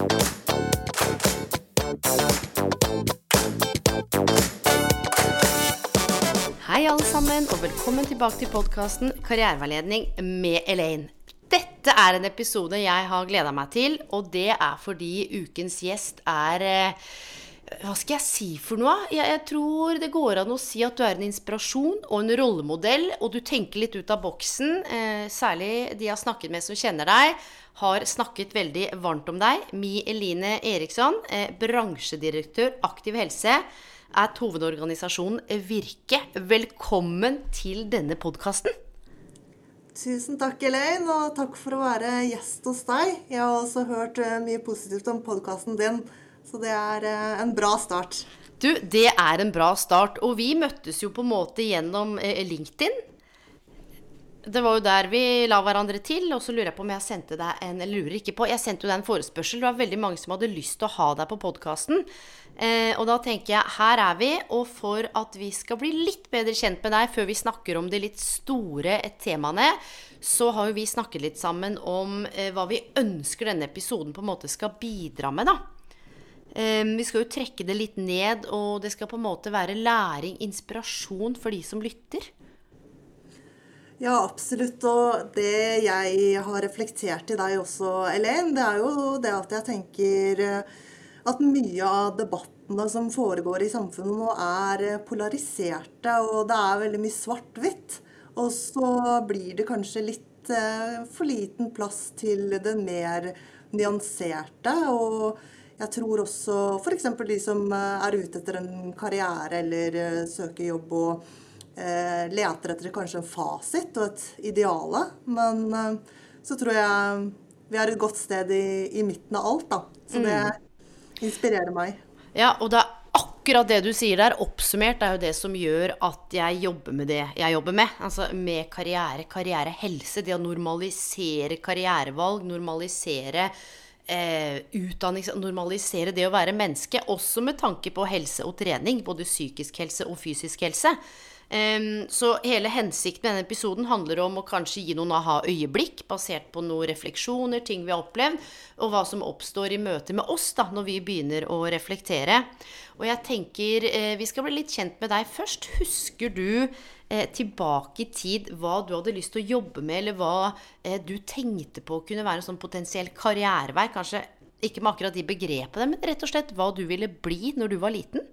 Hei alle sammen, og velkommen tilbake til podkasten Karriereveiledning med Elaine. Dette er en episode jeg har gleda meg til, og det er fordi ukens gjest er eh, Hva skal jeg si for noe? Jeg, jeg tror det går an å si at du er en inspirasjon og en rollemodell, og du tenker litt ut av boksen. Eh, særlig de jeg har snakket med som kjenner deg, har snakket veldig varmt om deg. Mi Eline Eriksson, eh, bransjedirektør Aktiv helse er hovedorganisasjonen Virke. Velkommen til denne podkasten. Tusen takk, Elaine, og takk for å være gjest hos deg. Jeg har også hørt eh, mye positivt om podkasten din, så det er eh, en bra start. Du, det er en bra start. Og vi møttes jo på en måte gjennom eh, LinkedIn. Det var jo der vi la hverandre til, og så lurer jeg på om jeg sendte deg en Eller lurer ikke på, jeg sendte deg en forespørsel. Det var veldig mange som hadde lyst til å ha deg på podkasten. Eh, og da tenker jeg, her er vi, og for at vi skal bli litt bedre kjent med deg før vi snakker om de litt store temaene, så har jo vi snakket litt sammen om eh, hva vi ønsker denne episoden på en måte skal bidra med, da. Eh, vi skal jo trekke det litt ned, og det skal på en måte være læring, inspirasjon for de som lytter. Ja, absolutt. Og det jeg har reflektert i deg også, Elaine, det er jo det at jeg tenker eh, at mye av debattene som foregår i samfunnet nå, er eh, polariserte, og det er veldig mye svart-hvitt. Og så blir det kanskje litt eh, for liten plass til det mer nyanserte. Og jeg tror også f.eks. de som er ute etter en karriere eller søker jobb og eh, leter etter kanskje en fasit og et ideale. Men eh, så tror jeg vi er et godt sted i, i midten av alt, da. Så det inspirerer meg. Ja, og det er akkurat det du sier der, oppsummert, er jo det som gjør at jeg jobber med det jeg jobber med. Altså med karriere, karrierehelse. Det å normalisere karrierevalg, normalisere eh, utdannings... normalisere det å være menneske. Også med tanke på helse og trening, både psykisk helse og fysisk helse. Um, så hele hensikten med denne episoden handler om å kanskje gi noen aha-øyeblikk basert på noen refleksjoner, ting vi har opplevd, og hva som oppstår i møte med oss da, når vi begynner å reflektere. Og jeg tenker eh, vi skal bli litt kjent med deg først. Husker du eh, tilbake i tid hva du hadde lyst til å jobbe med, eller hva eh, du tenkte på kunne være en sånn potensiell karrierevei? Kanskje ikke med akkurat de begrepene, men rett og slett hva du ville bli når du var liten?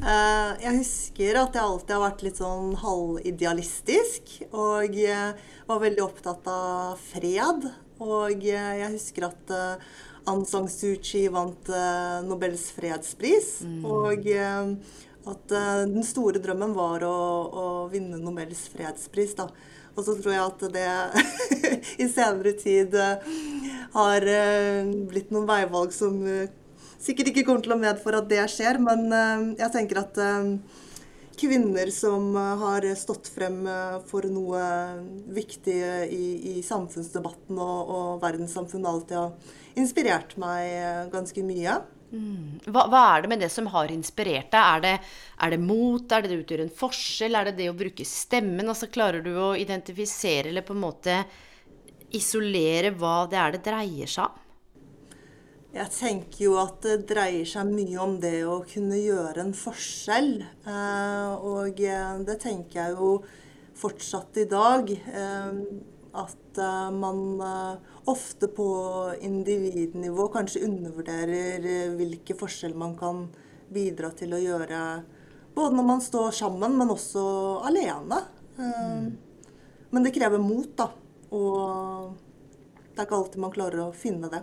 Uh, jeg husker at jeg alltid har vært litt sånn halvidealistisk. Og uh, var veldig opptatt av fred. Og uh, jeg husker at Aung San Suu Kyi vant Nobels fredspris. Mm. Og at den store drømmen var å, å vinne Nobels fredspris. da. Og så tror jeg at det i senere tid har blitt noen veivalg som sikkert ikke kommer til å medføre at det skjer, men jeg tenker at kvinner som har stått frem for noe viktig i, i samfunnsdebatten og, og verdenssamfunnet, alltid har inspirert meg ganske mye. Hva, hva, er det med det som har inspirert deg? Er det, er det mot? Er det det utgjør en forskjell? Er det det å bruke stemmen? Altså, klarer du å identifisere eller på en måte isolere hva det er det dreier seg om? Jeg tenker jo at det dreier seg mye om det å kunne gjøre en forskjell. Eh, og eh, det tenker jeg jo fortsatt i dag. Eh, at man ofte på individnivå kanskje undervurderer hvilke forskjell man kan bidra til å gjøre. Både når man står sammen, men også alene. Mm. Men det krever mot, da. Og det er ikke alltid man klarer å finne det.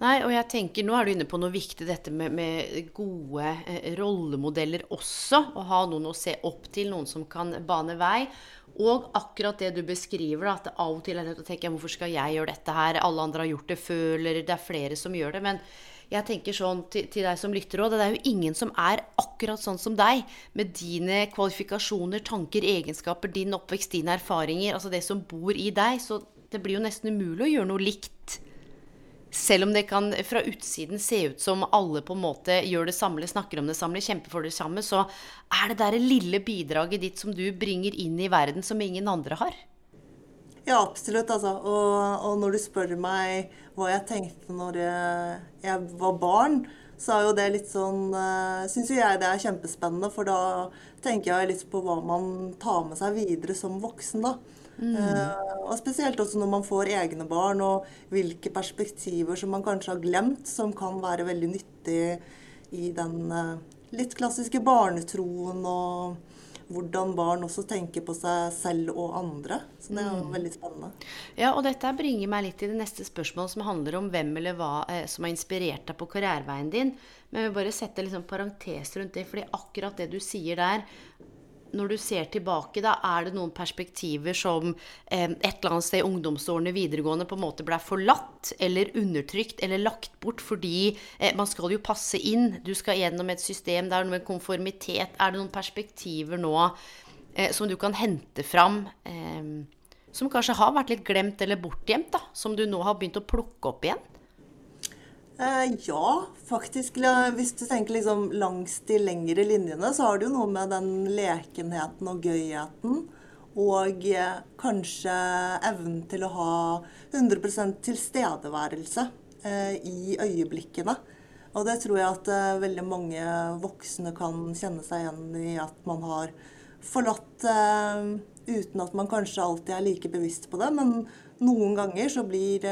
Nei, og jeg tenker, Nå er du inne på noe viktig, dette med, med gode eh, rollemodeller også. Å ha noen å se opp til, noen som kan bane vei. Og akkurat det du beskriver, da, at det av og til er nødt til å tenke hvorfor skal jeg gjøre dette her? Alle andre har gjort det før, eller det er flere som gjør det. Men jeg tenker sånn til, til deg som lytter òg, det er jo ingen som er akkurat sånn som deg. Med dine kvalifikasjoner, tanker, egenskaper, din oppvekst, dine erfaringer. Altså det som bor i deg. Så det blir jo nesten umulig å gjøre noe likt. Selv om det kan fra utsiden se ut som alle på en måte gjør det samme, snakker om det samme, kjemper for det samme, så er det der lille bidraget ditt som du bringer inn i verden som ingen andre har. Ja, absolutt. Altså. Og, og, når du spør meg hva jeg tenkte når jeg, jeg var barn, så er jo det litt sånn uh, Syns jo jeg det er kjempespennende, for da tenker jeg litt på hva man tar med seg videre som voksen, da. Mm. Uh, og spesielt også når man får egne barn, og hvilke perspektiver som man kanskje har glemt, som kan være veldig nyttig i den uh, litt klassiske barnetroen og hvordan barn også tenker på seg selv og andre. Så det er jo mm. veldig spennende. Ja, og dette bringer meg litt til det neste spørsmålet, som handler om hvem eller hva eh, som har inspirert deg på karriereveien din. Men jeg vil bare sette liksom parentes rundt det, fordi akkurat det du sier der når du ser tilbake, da, er det noen perspektiver som eh, et eller annet sted i ungdomsårene videregående på en måte ble forlatt eller undertrykt eller lagt bort fordi eh, man skal jo passe inn. Du skal gjennom et system. Det er noe konformitet. Er det noen perspektiver nå eh, som du kan hente fram? Eh, som kanskje har vært litt glemt eller bortgjemt, da, som du nå har begynt å plukke opp igjen? Eh, ja, faktisk. Hvis du tenker liksom langs de lengre linjene, så har det jo noe med den lekenheten og gøyheten. Og eh, kanskje evnen til å ha 100 tilstedeværelse eh, i øyeblikkene. Og det tror jeg at veldig mange voksne kan kjenne seg igjen i at man har forlatt uten at man kanskje alltid er like bevisst på det. Men noen ganger så blir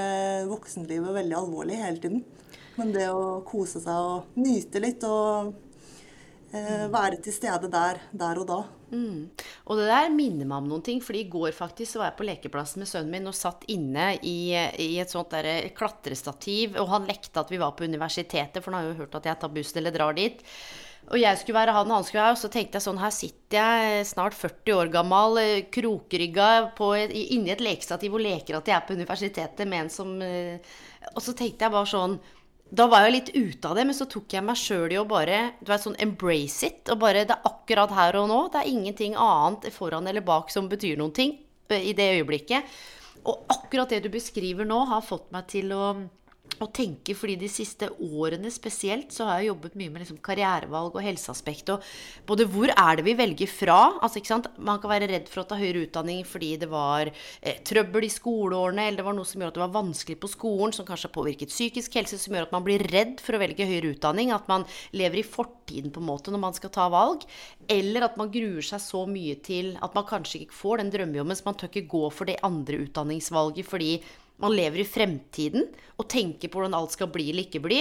voksenlivet veldig alvorlig hele tiden. Men det å kose seg og nyte litt og eh, være til stede der, der og da. Mm. Og det der minner meg om noen ting. fordi i går faktisk så var jeg på lekeplassen med sønnen min og satt inne i, i et sånt der klatrestativ. Og han lekte at vi var på universitetet, for han har jo hørt at jeg tar bussen eller drar dit. Og jeg skulle være han, og han skulle være Og så tenkte jeg sånn, her sitter jeg snart 40 år gammel, eh, et, inni et lekestativ og leker at jeg er på universitetet med en som eh, Og så tenkte jeg bare sånn da var jeg litt ute av det, men så tok jeg meg sjøl i å bare du vet, sånn embrace it. Og bare Det er akkurat her og nå. Det er ingenting annet foran eller bak som betyr noen ting i det øyeblikket. Og akkurat det du beskriver nå, har fått meg til å å tenke, fordi de siste årene spesielt så har jeg jobbet mye med liksom karrierevalg og helseaspekt. Og både hvor er det vi velger fra? Altså, ikke sant? Man kan være redd for å ta høyere utdanning fordi det var eh, trøbbel i skoleårene, eller det var noe som gjør at det var vanskelig på skolen, som kanskje har påvirket psykisk helse, som gjør at man blir redd for å velge høyere utdanning. At man lever i fortiden på en måte når man skal ta valg. Eller at man gruer seg så mye til at man kanskje ikke får den drømmejobben, så man tør ikke gå for det andre utdanningsvalget fordi man lever i fremtiden og tenker på hvordan alt skal bli eller ikke bli.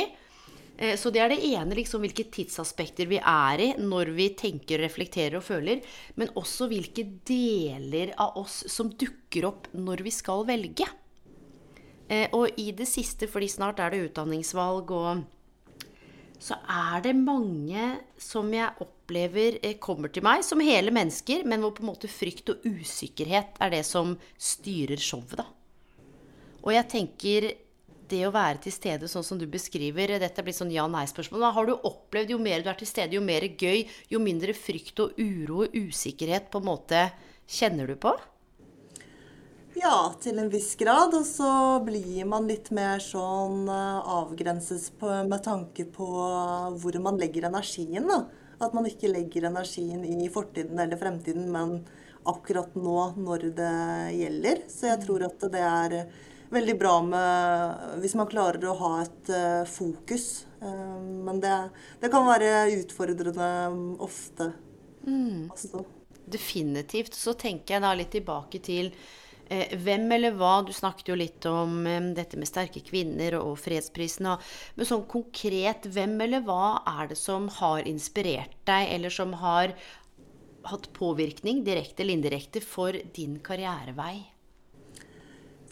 Eh, så det er det ene, liksom, hvilke tidsaspekter vi er i når vi tenker, reflekterer og føler. Men også hvilke deler av oss som dukker opp når vi skal velge. Eh, og i det siste, fordi snart er det utdanningsvalg, og så er det mange som jeg opplever eh, kommer til meg som hele mennesker, men hvor på en måte frykt og usikkerhet er det som styrer showet, da. Og jeg tenker det å være til stede sånn som du beskriver Dette blir sånn ja-nei-spørsmål. Har du opplevd jo mer du er til stede, jo mer gøy, jo mindre frykt og uro og usikkerhet på en måte kjenner du på? Ja, til en viss grad. Og så blir man litt mer sånn eh, avgrenses på, med tanke på hvor man legger energien. da. At man ikke legger energien i fortiden eller fremtiden, men akkurat nå når det gjelder. Så jeg tror at det er veldig bra med hvis man klarer å ha et uh, fokus. Uh, men det, det, kan være utfordrende ofte mm. Altså. Definitivt. Så tenker jeg da litt tilbake til eh, hvem eller hva Du snakket jo litt om eh, dette med sterke kvinner og fredsprisen. Og, men sånn konkret, hvem eller hva er det som har inspirert deg, eller som har hatt påvirkning, direkte eller indirekte, for din karrierevei?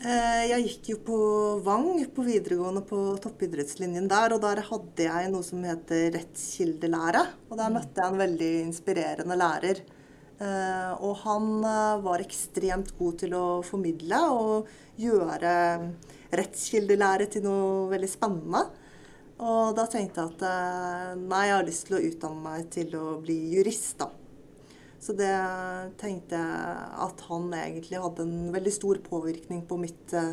Eh, jeg gikk jo på Vang på videregående på toppidrettslinjen der, og der hadde jeg noe som heter rettskildelære. Og der møtte jeg en veldig inspirerende lærer. Eh, og han eh, var ekstremt god til å formidle og gjøre rettskildelære til noe veldig spennende. Og da tenkte jeg at nei, jeg har lyst til å utdanne meg til å bli jurist, da. Så det tenkte jeg at han egentlig hadde en veldig stor påvirkning på mitt uh,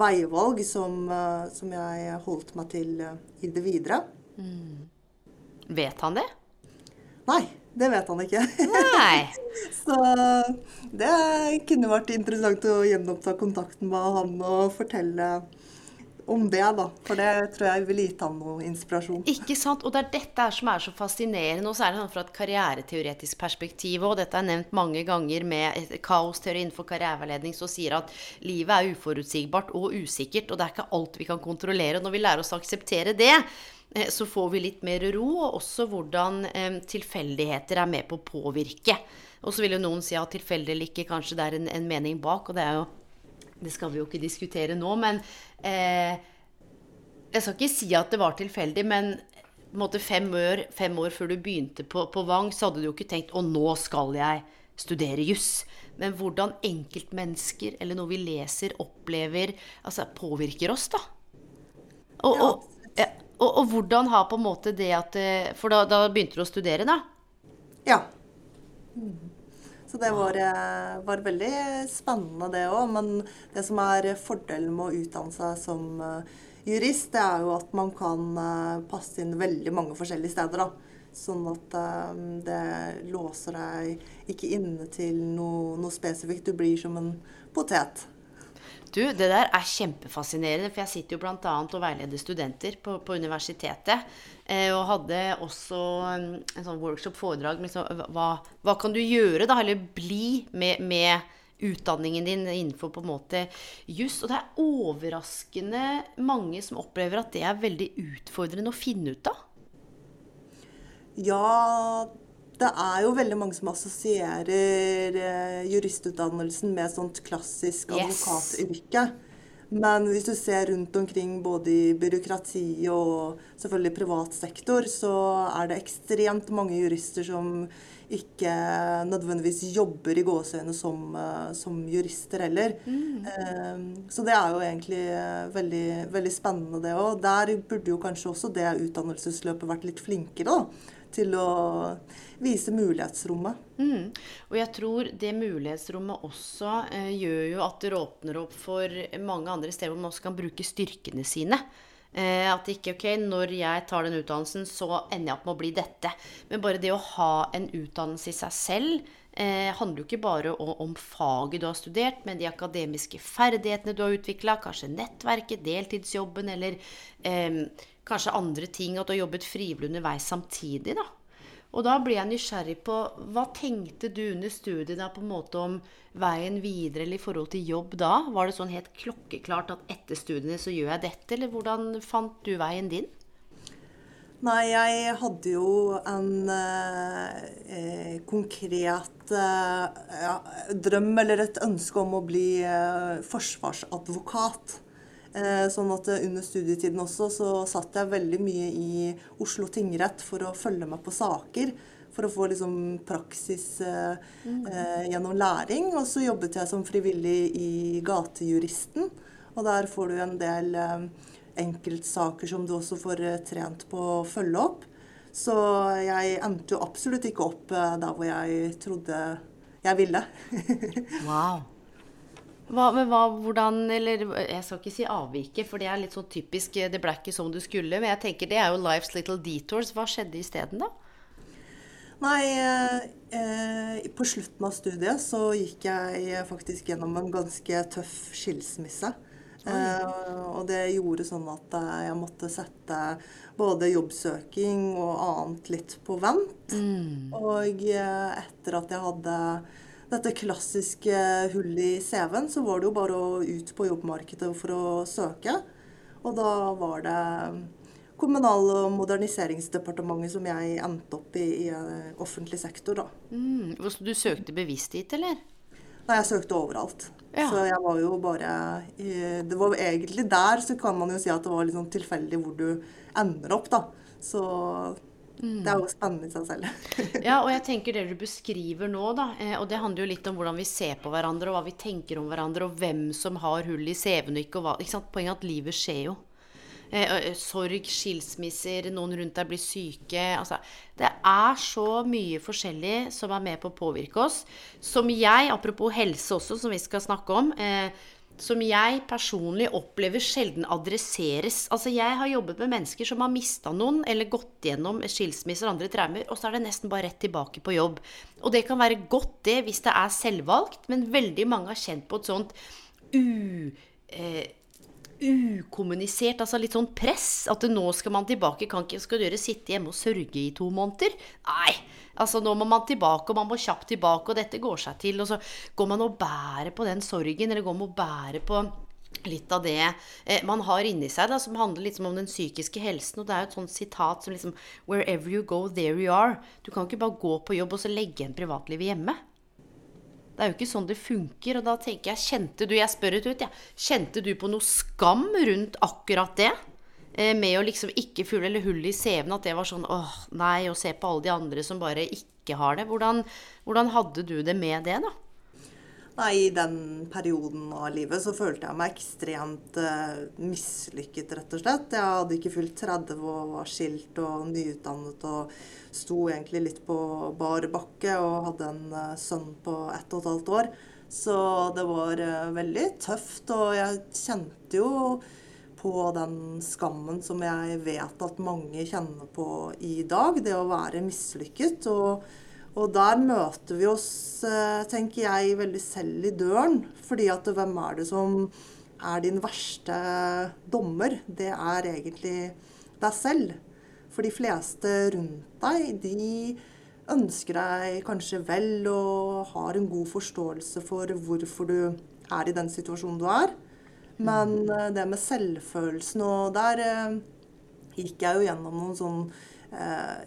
veivalg, som, uh, som, jeg holdt meg til uh, i det videre. Mm. Vet han det? Nei, det vet han ikke. Nei. Så det kunne vært interessant å gjenoppta kontakten med han og fortelle om det, da. For det tror jeg ville gitt ham noe inspirasjon. Ikke sant. Og det er dette som er så fascinerende. Og det sånn fra et karriereteoretisk perspektiv, og dette er nevnt mange ganger med kaosteori innenfor karriereveiledning, som sier at livet er uforutsigbart og usikkert, og det er ikke alt vi kan kontrollere. Når vi lærer oss å akseptere det, eh, så får vi litt mer ro, og også hvordan eh, tilfeldigheter er med på å påvirke. Og så vil jo noen si at tilfeldig eller ikke, kanskje det er en, en mening bak, og det er jo det skal vi jo ikke diskutere nå, men eh, Jeg skal ikke si at det var tilfeldig, men måte, fem, år, fem, år, før du begynte på, på Vang, så hadde du jo ikke tenkt å nå skal jeg studere juss. Men hvordan enkeltmennesker, eller noe vi leser, opplever, altså påvirker oss, da. Og, og, og, og, hvordan har på en måte det at eh, For da, da begynte du å studere, da? Ja. Mm. Så det var, eh, var veldig spennende, det òg. Men det som er fordelen med å utdanne seg som eh, jurist, det er jo at man kan eh, passe inn veldig mange forskjellige steder. da. Sånn at det låser deg ikke inne til noe, noe spesifikt. Du blir som en potet. Du, det der er kjempefascinerende, for jeg sitter jo bl.a. og veileder studenter på, på universitetet. Eh, og hadde også en, mm, en sånn workshop-foredrag med liksom, hva, hva, kan du gjøre, da? Eller bli med, med, utdanningen din innenfor på en måte juss. Og det er overraskende mange som opplever at det er veldig utfordrende å finne ut av. Ja, det er jo veldig mange som assosierer eh, juristutdannelsen med sånt klassisk advokatyrke. Yes. Men hvis du ser rundt omkring både i byråkrati og selvfølgelig privat sektor, så er det ekstremt mange jurister som ikke nødvendigvis jobber i gåseøyne som, eh, som, jurister heller. Mm. Um, så det er jo egentlig veldig, veldig spennende, det òg. Der burde jo kanskje også det utdannelsesløpet vært litt flinkere, da til å vise mulighetsrommet. Mm. Og jeg tror det mulighetsrommet også eh, gjør jo at det åpner opp for mange andre steder hvor man også kan bruke styrkene sine. Eh, at ikke ok, når jeg tar den utdannelsen, så ender jeg opp med å bli dette. Men bare det å ha en utdannelse i seg selv eh, handler jo ikke bare om, om, faget du har studert, men de akademiske ferdighetene du har utvikla, kanskje nettverket, deltidsjobben eller eh, kanskje andre ting, at du har jobbet frivillig underveis samtidig. da. Og da blir jeg nysgjerrig på hva tenkte du under studiet da på en måte om veien videre eller i forhold til jobb da? Var det sånn helt klokkeklart at etter studiene så gjør jeg dette, eller hvordan fant du veien din? Nei, jeg hadde jo en eh, eh konkret eh, drøm eller et ønske om å bli eh, forsvarsadvokat. Eh, sånn at eh, under studietiden også så satt jeg veldig mye i Oslo tingrett for å følge meg på saker. For å få liksom praksis eh, eh, gjennom læring. Og så jobbet jeg som frivillig i Gatejuristen. Og der får du en del eh, enkeltsaker som du også får eh, trent på å følge opp. Så jeg endte jo absolutt ikke opp der hvor jeg trodde jeg ville. wow. Hva, men hva, hvordan Eller jeg skal ikke si avvike, for det er litt sånn typisk Det ble ikke som du skulle. Men jeg tenker det er jo life's little detours. Hva skjedde isteden, da? Nei, eh, på slutten av studiet så gikk jeg faktisk gjennom en ganske tøff skilsmisse. Eh, og det gjorde sånn at jeg måtte sette både jobbsøking og annet litt på vent. Mm. Og eh, etter at jeg hadde dette klassiske hullet i CV-en, så var det jo bare å ut på jobbmarkedet for å søke. Og da var det Kommunal- og moderniseringsdepartementet som jeg endte opp i i offentlig sektor, da. Mm, du søkte bevisst dit, eller? Nei, jeg søkte overalt. Ja. Så jeg var jo bare Det var egentlig der så kan man jo si at det var litt sånn tilfeldig hvor du ender opp, da. Så det er jo spennende i seg selv. Ja, og jeg tenker det du beskriver nå, da, eh, og det handler jo litt om hvordan vi ser på hverandre, og hva vi tenker om hverandre, og hvem som har hull i CV-en og ikke, og hva ikke sant? Poenget er at livet skjer jo. Eh, sorg, skilsmisser, noen rundt deg blir syke. Altså, det er så mye forskjellig som er med på å påvirke oss. Som jeg, apropos helse også, som vi skal snakke om, eh, som jeg personlig opplever sjelden adresseres. Altså, jeg har jobbet med mennesker som har mista noen, eller gått gjennom skilsmisser og andre traumer, og så er det nesten bare rett tilbake på jobb. Og det kan være godt, det, hvis det er selvvalgt, men veldig mange har kjent på et sånt u... Eh, ukommunisert, altså litt sånn press. At nå skal man tilbake. Kan ikke skal dere sitte hjemme og sørge i to måneder? Nei. Altså nå må man tilbake, og man må kjapt tilbake, og dette går seg til. Og så går man og bærer på den sorgen, eller går man og bærer på litt av det eh, man har inni seg, da, som handler litt om den psykiske helsen. Og det er jo et sånt sitat som liksom Wherever you go, there you are. Du kan ikke bare gå på jobb og så legge igjen privatlivet hjemme. Det er jo ikke sånn det funker. Og da tenker jeg, kjente du Jeg spør ut, jeg. Kjente du på noe skam rundt akkurat det? Eh, med å liksom ikke fugle eller hull i CV-en, at det var sånn åh, nei, å se på alle de andre som bare ikke har det. Hvordan, hvordan hadde du det med det, da? Nei, i den perioden av livet så følte jeg meg ekstremt eh, mislykket, rett og slett. Jeg hadde ikke fylt 30 og var skilt og nyutdannet og sto egentlig litt på bar bakke og hadde en eh, sønn på ett og et halvt år. Så det var eh, veldig tøft, og jeg kjente jo på den skammen som jeg vet at mange kjenner på i dag, det å være mislykket. og og der møter vi oss, eh, tenker jeg, veldig selv i døren. Fordi at hvem er det som er din verste dommer? Det er egentlig deg selv. For de fleste rundt deg, de ønsker deg kanskje vel og har en god forståelse for hvorfor du er i den situasjonen du er. Men eh, det med selvfølelsen og der eh, gikk jeg jo gjennom noen sånn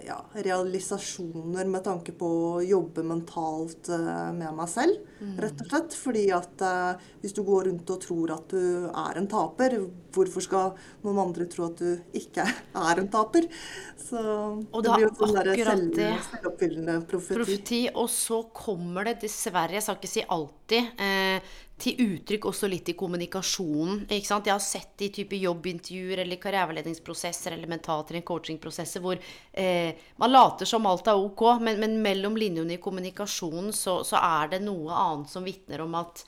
ja, realisasjoner med tanke på å jobbe mentalt eh, med meg selv, rett og slett. Fordi at eh, hvis du går rundt og tror at du er en taper, hvorfor skal noen andre tro at du ikke er en taper? Så Og det det blir jo sånn der selv, det. selvoppfyllende profeti. profeti. Og så kommer det dessverre, jeg skal ikke si alltid, eh, til uttrykk også litt i kommunikasjonen. Ikke sant? Jeg har sett i type jobbintervjuer eller karriereveiledningsprosesser eller mentaltrening, coachingprosesser hvor eh, man later som alt er ok, men, men mellom linjene i kommunikasjonen så, så er det noe annet som vitner om at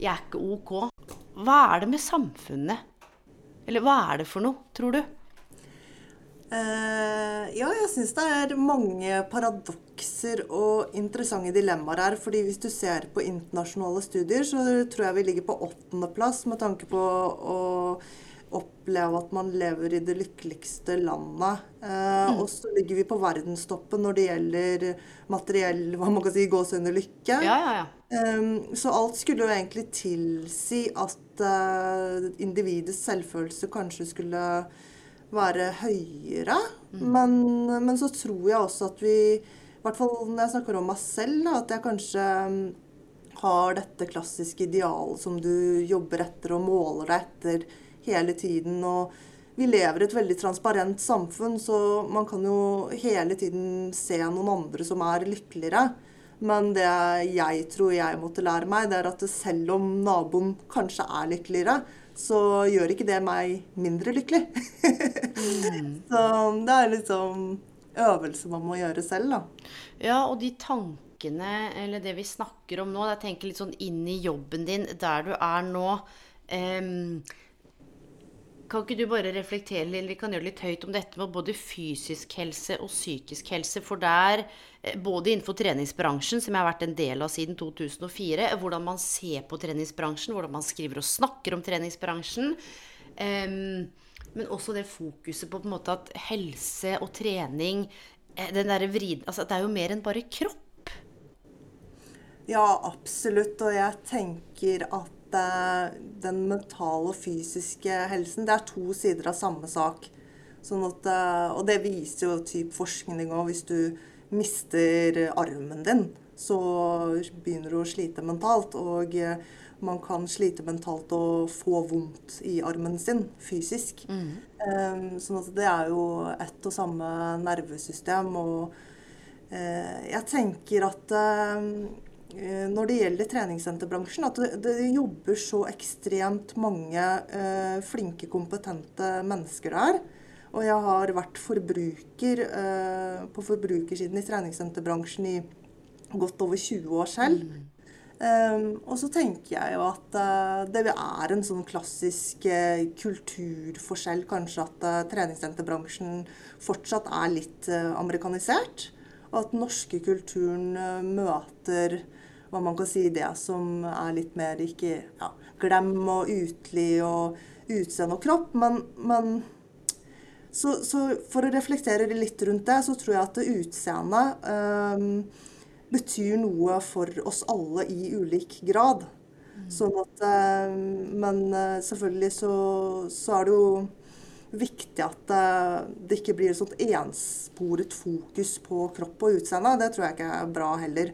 jeg er ikke ok. Hva er det med samfunnet? Eller hva er det for noe, tror du? Uh, ja, jeg syns det er mange paradokser og interessante dilemmaer her. fordi hvis du ser på internasjonale studier, så tror jeg vi ligger på åttendeplass med tanke på å oppleve at man lever i det lykkeligste landet. Eh, Og så ligger vi på verdenstoppen når det gjelder materiell hva man kan si, gåsehudende lykke. Ja, ja, ja. Um, så alt skulle jo egentlig tilsi at uh, individets selvfølelse kanskje skulle være høyere. Men, men så tror jeg også at vi, i hvert fall når jeg snakker om meg selv, da, at jeg kanskje um, har dette klassiske idealet som du jobber etter og måler deg etter hele tiden. og vi lever i et veldig transparent samfunn, så man kan jo hele tiden se noen andre som er lykkeligere. Men det jeg tror jeg måtte lære meg, det er at selv om naboen kanskje er lykkeligere, så gjør ikke det meg mindre lykkelig. så det er liksom øvelse man må gjøre selv, da. Ja, og de tankene, eller det vi snakker om nå, jeg tenker litt sånn inn i jobben din, der du er nå. em, kan ikke du bare reflektere litt, vi kan gjøre litt høyt om dette med både fysisk helse og psykisk helse? For der, eh, både innenfor treningsbransjen, som jeg har vært en del av siden 2004, hvordan man ser på treningsbransjen, hvordan man skriver og snakker om treningsbransjen. em, men også det fokuset på, på en måte at helse og trening eh, den der vriden, altså Det er jo mer enn bare kropp. Ja, absolutt. Og jeg tenker at eh, den mentale og fysiske helsen, det er to sider av samme sak. Sånn at, eh, og det viser jo typ forskning òg. Hvis du mister armen din, så begynner du å slite mentalt. Og man kan slite mentalt og få vondt i armen sin fysisk. Mm. Um, sånn at det er jo ett og samme nervesystem. Og jeg tenker at når det gjelder treningssenterbransjen, at det, det jobber så ekstremt mange eh, flinke, kompetente mennesker der. Og jeg har vært forbruker på forbrukersiden i treningssenterbransjen i godt over 20 år selv. Mm. Um, og så tenker jeg jo at uh, det er en sånn klassisk uh, kulturforskjell, kanskje, at uh, treningssenterbransjen fortsatt er litt amerikanisert. Og at den norske kulturen møter hva man kan si det som er litt mer ikke ja, glem og utelig og utseende og kropp. Men, men så, så, for å reflektere litt rundt det, så tror jeg at utseendet um, betyr noe for oss alle i ulik grad. Sånn at eh, Men eh, selvfølgelig så, så, er det jo viktig at eh, det ikke blir et sånt ensporet fokus på kropp og utseende. Det tror jeg ikke er bra heller.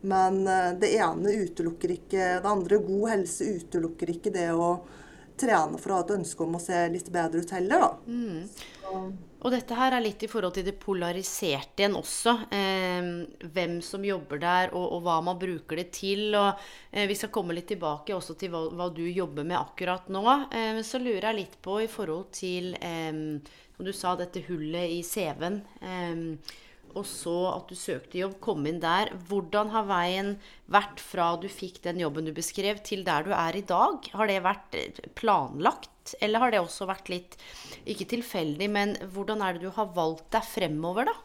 Men det ene utelukker ikke det andre. God helse utelukker ikke det å trene for å ha et ønske om å se litt bedre ut heller, da. Mm. Og dette her er litt i forhold til det polariserte igjen også. Eh, hvem som jobber der, og, og, hva man bruker det til. Og eh, vi skal komme litt tilbake også til hva, hva du jobber med akkurat nå. Eh, så lurer jeg litt på i forhold til, som du sa, dette hullet i CV-en. Eh, og så at du søkte jobb, kom inn der. Hvordan har veien vært fra du fikk den jobben du beskrev, til der du er i dag? Har det vært eh, planlagt, eller har det også vært litt, ikke tilfeldig, men hvordan er det du har valgt deg fremover, da?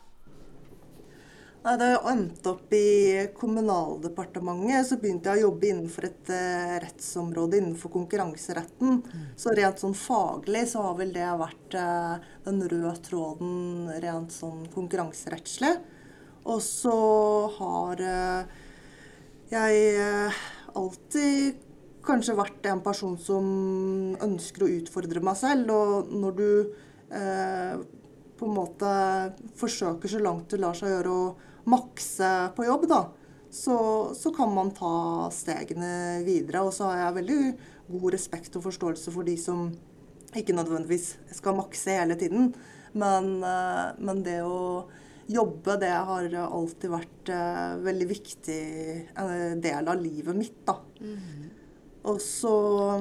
Nei, Da jeg endte opp i Kommunaldepartementet, så begynte jeg å jobbe innenfor et uh, rettsområde innenfor konkurranseretten. Mm. Så rent sånn faglig så har vel det vært uh, den røde tråden rent sånn konkurranserettslig. Og så har uh, jeg alltid kanskje vært en person som ønsker å utfordre meg selv. Og når du på en måte forsøker så langt det lar seg gjøre å makse på jobb, da, så, så, kan man ta stegene videre. Og så har jeg veldig god respekt og forståelse for de som ikke nødvendigvis skal makse hele tiden. Men, eh, men det å jobbe, det har alltid vært en veldig viktig eh, del av livet mitt, da. Mm. Og så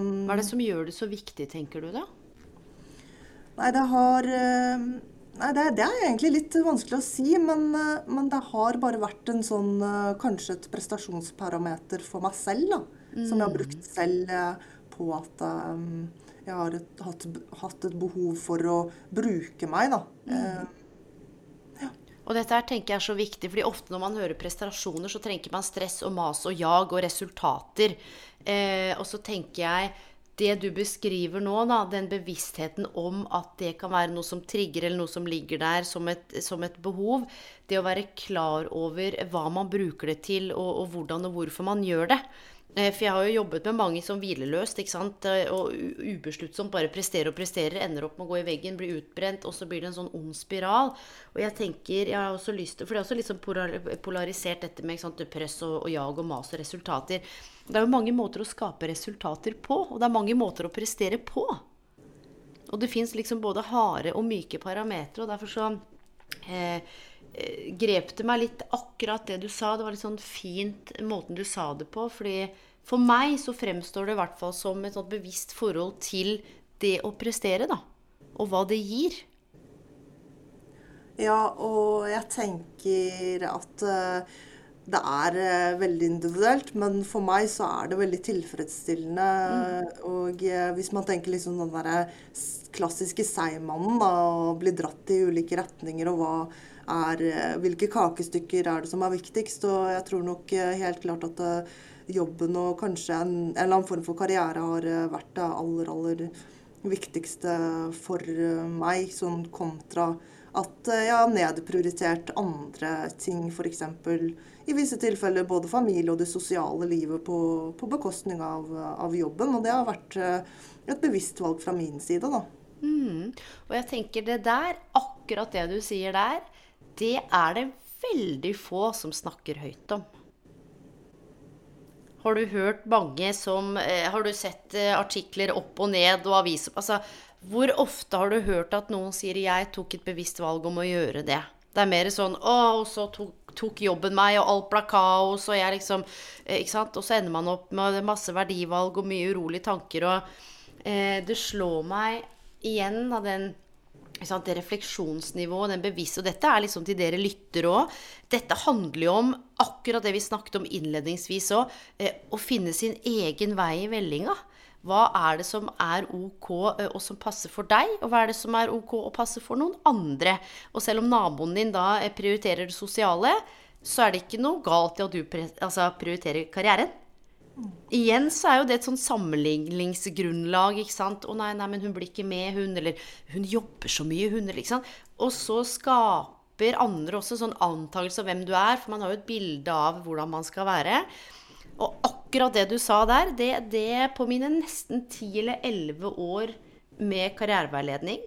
Hva er det som gjør det så viktig, tenker du da? Nei, det har Nei, det, det, er egentlig litt vanskelig å si, men, eh, men, det har bare vært en sånn eh, Kanskje et prestasjonsparameter for meg selv, da. Mm. Som jeg har brukt selv eh, på at um, jeg har et, hatt, hatt, et behov for å bruke meg, da. Mm. ja. Og dette her tenker jeg er så viktig, fordi ofte når man hører prestasjoner, så trenger man stress og mas og jag og resultater. Eh, og så tenker jeg det du beskriver nå, da, den bevisstheten om at det kan være noe som trigger, eller noe som ligger der som et, som et behov, det å være klar over hva man bruker det til, og, og hvordan og hvorfor man gjør det. Eh, for jeg har jo jobbet med mange som hvileløst ikke sant? Eh, og ubesluttsomt bare presterer og presterer, ender opp med å gå i veggen, bli utbrent, og så blir det en sånn ond spiral. Og jeg tenker, jeg har også lyst til, For det er også litt sånn polarisert dette med press og, og, jag og mas og resultater. Det er jo mange måter å skape resultater på, og det er mange måter å prestere på. Og det fins liksom både harde og myke parametere, og derfor så eh, eh, grep det meg litt akkurat det du sa. Det var litt sånn fint måten du sa det på. fordi for meg så fremstår det i hvert fall som et sånt bevisst forhold til det å prestere, da. Og hva det gir. Ja, og jeg tenker at uh, det er uh, veldig individuelt, men for meg så er det veldig tilfredsstillende. Mm. Og uh, hvis man tenker liksom den derre klassiske seigmannen, da, og blir dratt i ulike retninger, og hva er eh, Hvilke kakestykker er det som er viktigst? Og jeg tror nok eh, helt klart at eh, jobben og kanskje en, en eller annen form for karriere har vært det aller, aller viktigste for meg, sånn kontra at jeg har nedprioritert andre ting, f.eks. i visse tilfeller både familie og det sosiale livet på, på bekostning av, av, jobben. Og det har vært et bevisst valg fra min side, da. Mm. Og jeg tenker det der, akkurat det du sier der, det er det veldig få som snakker høyt om. har du hørt mange som eh, Har du sett eh, artikler opp og ned og aviser Altså, hvor ofte har du hørt at noen sier 'jeg tok et bevisst valg om å gjøre det'? Det er mer sånn 'Å, og så tok, tok jobben meg, og alt ble kaos', og jeg liksom eh, Ikke sant? Og så ender man opp med masse verdivalg og mye urolige tanker, og eh, det slår meg igjen av den sant, det refleksjonsnivået, den bevisste Og dette er liksom til dere lyttere òg. Dette handler jo om akkurat det vi snakket om innledningsvis òg. Eh, å finne sin egen vei i vellinga. Hva er det som er ok eh, og som passer for deg, og hva er det som er ok og passer for noen andre? Og selv om naboen din da eh, prioriterer det sosiale, så er det ikke noe galt i at du altså, prioriterer karrieren. Igjen så er jo det et sånn sammenligningsgrunnlag. ikke sant? 'Å nei, nei, men hun blir ikke med, hun.' Eller 'hun jobber så mye, hun.' Eller, ikke sant? Og så skaper andre også sånn antakelse om hvem du er, for man har jo et bilde av hvordan man skal være. Og akkurat det du sa der, det, det på mine nesten ti eller elleve år med karriereveiledning,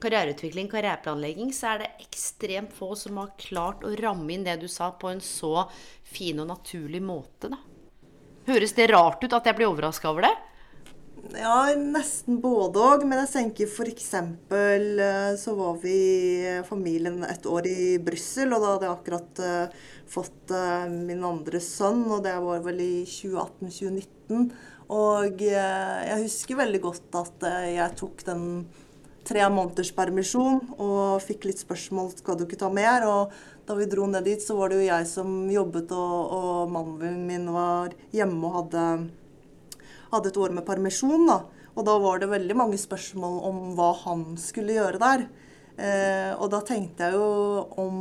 karriereutvikling, karriereplanlegging, så er det ekstremt få som har klart å ramme inn det du sa, på en så fin og naturlig måte, da. Høres det rart ut at jeg blir overraska over det? Ja, nesten både òg. Men jeg tenker f.eks. Eh, så var vi familien et år i Brussel, og da hadde jeg akkurat uh, fått uh, min andre sønn, og det var vel i 2018-2019. Og uh, jeg husker veldig godt at jeg tok den tre måneders permisjon og fikk litt spørsmål skal du ikke ta mer. Og da vi dro ned dit, så var det jo jeg som jobbet, og, og mannen min var hjemme og hadde, hadde et år med permisjon. da. Og da var det veldig mange spørsmål om hva han skulle gjøre der. Eh, og da tenkte jeg jo om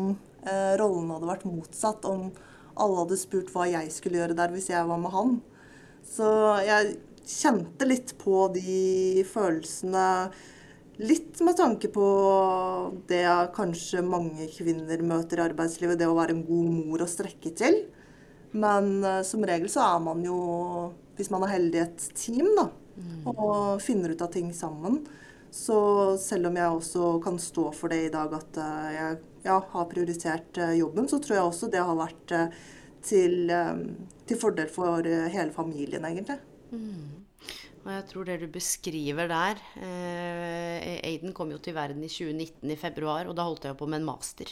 eh, rollen hadde vært motsatt, om alle hadde spurt hva jeg skulle gjøre der hvis jeg var med han. Så jeg kjente litt på de følelsene Litt med tanke på det kanskje mange kvinner møter i arbeidslivet, det å være en god mor å strekke til. Men uh, som regel så er man jo, hvis man er heldig, et team, da. Mm. Og finner ut av ting sammen. Så selv om jeg også kan stå for det i dag at uh, jeg ja, har prioritert uh, jobben, så tror jeg også det har vært til, til, fordel for hele familien, egentlig. Mm. Og jeg tror det du beskriver der eh, Aiden kom jo til verden i 2019 i februar, og da holdt jeg på med en master.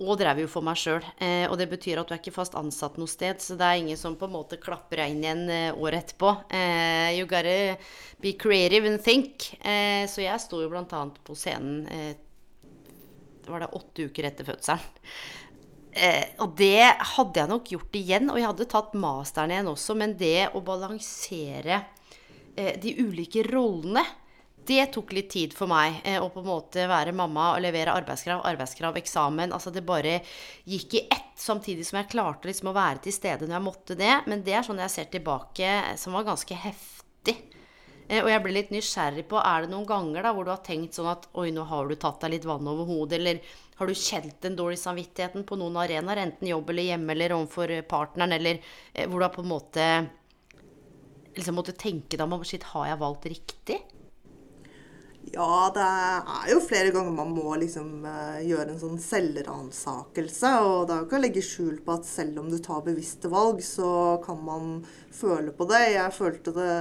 Og drev jo for meg sjøl. Eh, og det betyr at du er ikke fast ansatt noe sted, så det er ingen som på en måte klapper deg inn igjen eh, året etterpå. Eh, you gotta be creative and think. Eh, så jeg sto jo blant annet på scenen eh, var det åtte uker etter fødselen. Eh, og det hadde jeg nok gjort igjen. Og jeg hadde tatt masteren igjen også, men det å balansere Eh, de ulike rollene. Det tok litt tid for meg eh, å på en måte være mamma og levere arbeidskrav, arbeidskrav, eksamen. Altså det bare gikk i ett, samtidig som jeg klarte liksom å være til stede når jeg måtte det. Men det er sånn jeg ser tilbake, som var ganske heftig. Eh, og jeg blir litt nysgjerrig på er det noen ganger da hvor du har tenkt sånn at oi, nå har du tatt deg litt vann over hodet, eller har du kjent den dårlige samvittigheten på noen arenaer, enten jobb eller hjemme eller overfor partneren, eller hvor du har på en måte liksom måtte tenke deg om shit, har jeg valgt riktig? Ja, det er jo flere ganger man må liksom uh, gjøre en sånn selvransakelse. Og det er jo ikke å legge skjul på at selv om du tar bevisste valg, så kan man føle på det. Jeg følte det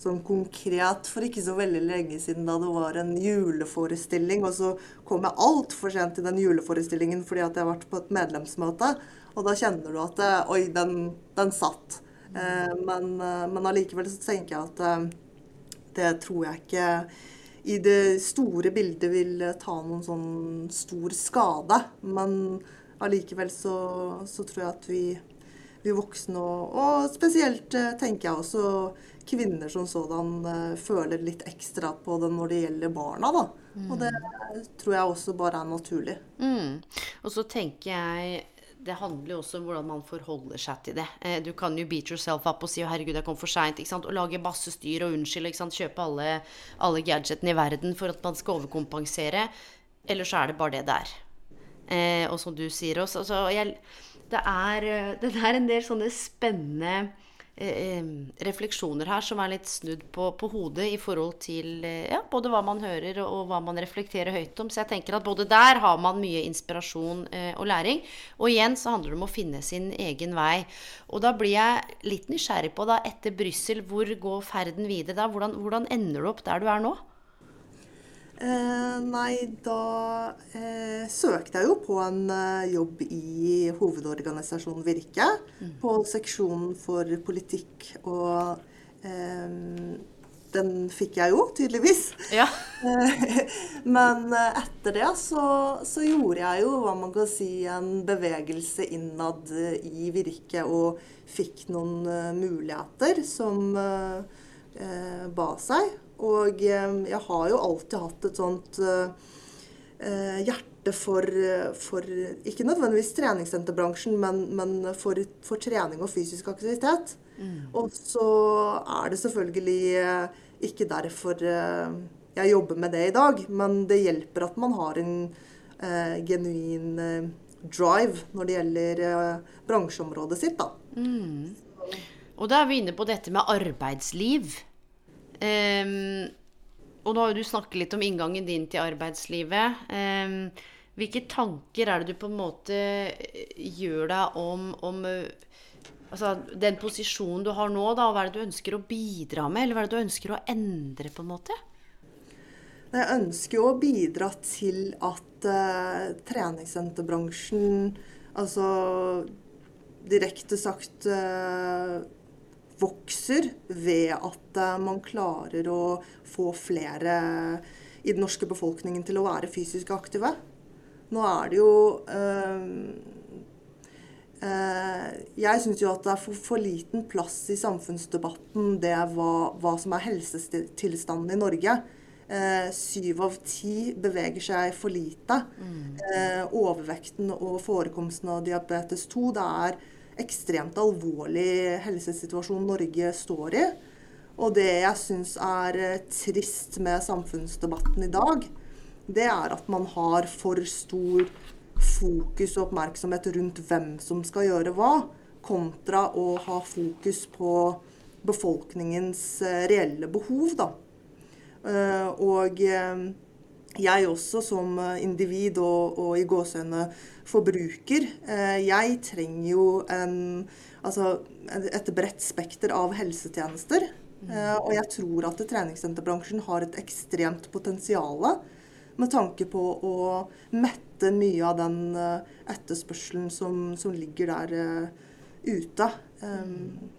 sånn konkret for ikke så veldig lenge siden da det var en juleforestilling. Og så kom jeg altfor sent til den juleforestillingen fordi at jeg har vært på et medlemsmøte. Og da kjenner du at eh, Oi, den, den satt. Eh, men, eh, men allikevel så tenker jeg at eh, det tror jeg ikke i det store bildet vil ta noen sånn stor skade. Men allikevel så, så tror jeg at vi, vi voksne, og, og, spesielt tenker jeg også kvinner som sådan, føler litt ekstra på det når det gjelder barna. da. Og det tror jeg også bare er naturlig. Mm. Og så tenker jeg det handler jo også om hvordan man forholder seg til det. Eh, du kan jo beat yourself up og si 'herregud, jeg kom for seint', og lage masse styr og unnskylde. Kjøpe alle, alle gadgetene i verden for at man skal overkompensere. Eller så er det bare det der. Eh, og som du sier også, altså, jeg, det, er, det er en del sånne spennende eh, refleksjoner her som er litt snudd på, på hodet i forhold til eh, ja, både hva man hører og, og, hva man reflekterer høyt om. Så jeg tenker at både der har man mye inspirasjon eh, og læring. Og igjen så handler det om å finne sin egen vei. Og da blir jeg litt nysgjerrig på, da, etter Brussel, hvor går ferden videre da? Hvordan, hvordan ender du opp der du er nå? Eh, nei, da eh, søkte jeg jo på en eh, jobb i hovedorganisasjonen Virke. Mm. På seksjonen for politikk og eh, den fikk jeg jo, tydeligvis. Ja. Men eh, etter det så, så, gjorde jeg jo hva man kan si en bevegelse innad i Virke og fikk noen muligheter som ba seg. Og eh, jeg har jo alltid hatt et sånt uh, hjerte for, for, Ikke nødvendigvis treningssenterbransjen, men, men for, for, trening og fysisk aktivitet. Mm. Og så er det selvfølgelig ikke derfor jeg jobber med det i dag, men det hjelper at man har en uh, genuin drive når det gjelder uh, bransjeområdet sitt, da. Mm. Og da er vi inne på dette med arbeidsliv. Um, og nå har du snakket litt om inngangen din til arbeidslivet. Um, hvilke tanker er det du på en måte eh, gjør deg om, om altså, den posisjonen du har nå? Da, hva er det du ønsker å bidra med, eller hva er det du ønsker å endre? på en måte? Jeg ønsker jo å bidra til at uh, treningssenterbransjen, altså direkte sagt uh, vokser ved at eh, man klarer å få flere i den norske befolkningen til å være fysisk aktive. Nå er det jo øh, øh, Jeg syns jo at det er for, for, liten plass i samfunnsdebatten det hva, hva som er helsetilstanden i Norge. Syv av ti beveger seg for lite. Mm. overvekten og forekomsten av diabetes 2 det er ekstremt alvorlig helsesituasjon Norge står i. Og det jeg syns er eh, trist med samfunnsdebatten i dag, det er at man har for stor fokus og oppmerksomhet rundt hvem som skal gjøre hva, kontra å ha fokus på befolkningens eh, reelle behov, da. Eh, og jeg også som individ og, og i gåsehudene forbruker, eh, jeg trenger jo en, altså et bredt spekter av helsetjenester. Mm. Og jeg tror at treningssenterbransjen har et ekstremt potensial med tanke på å mette mye av den eh, etterspørselen som, som ligger der ute. Um.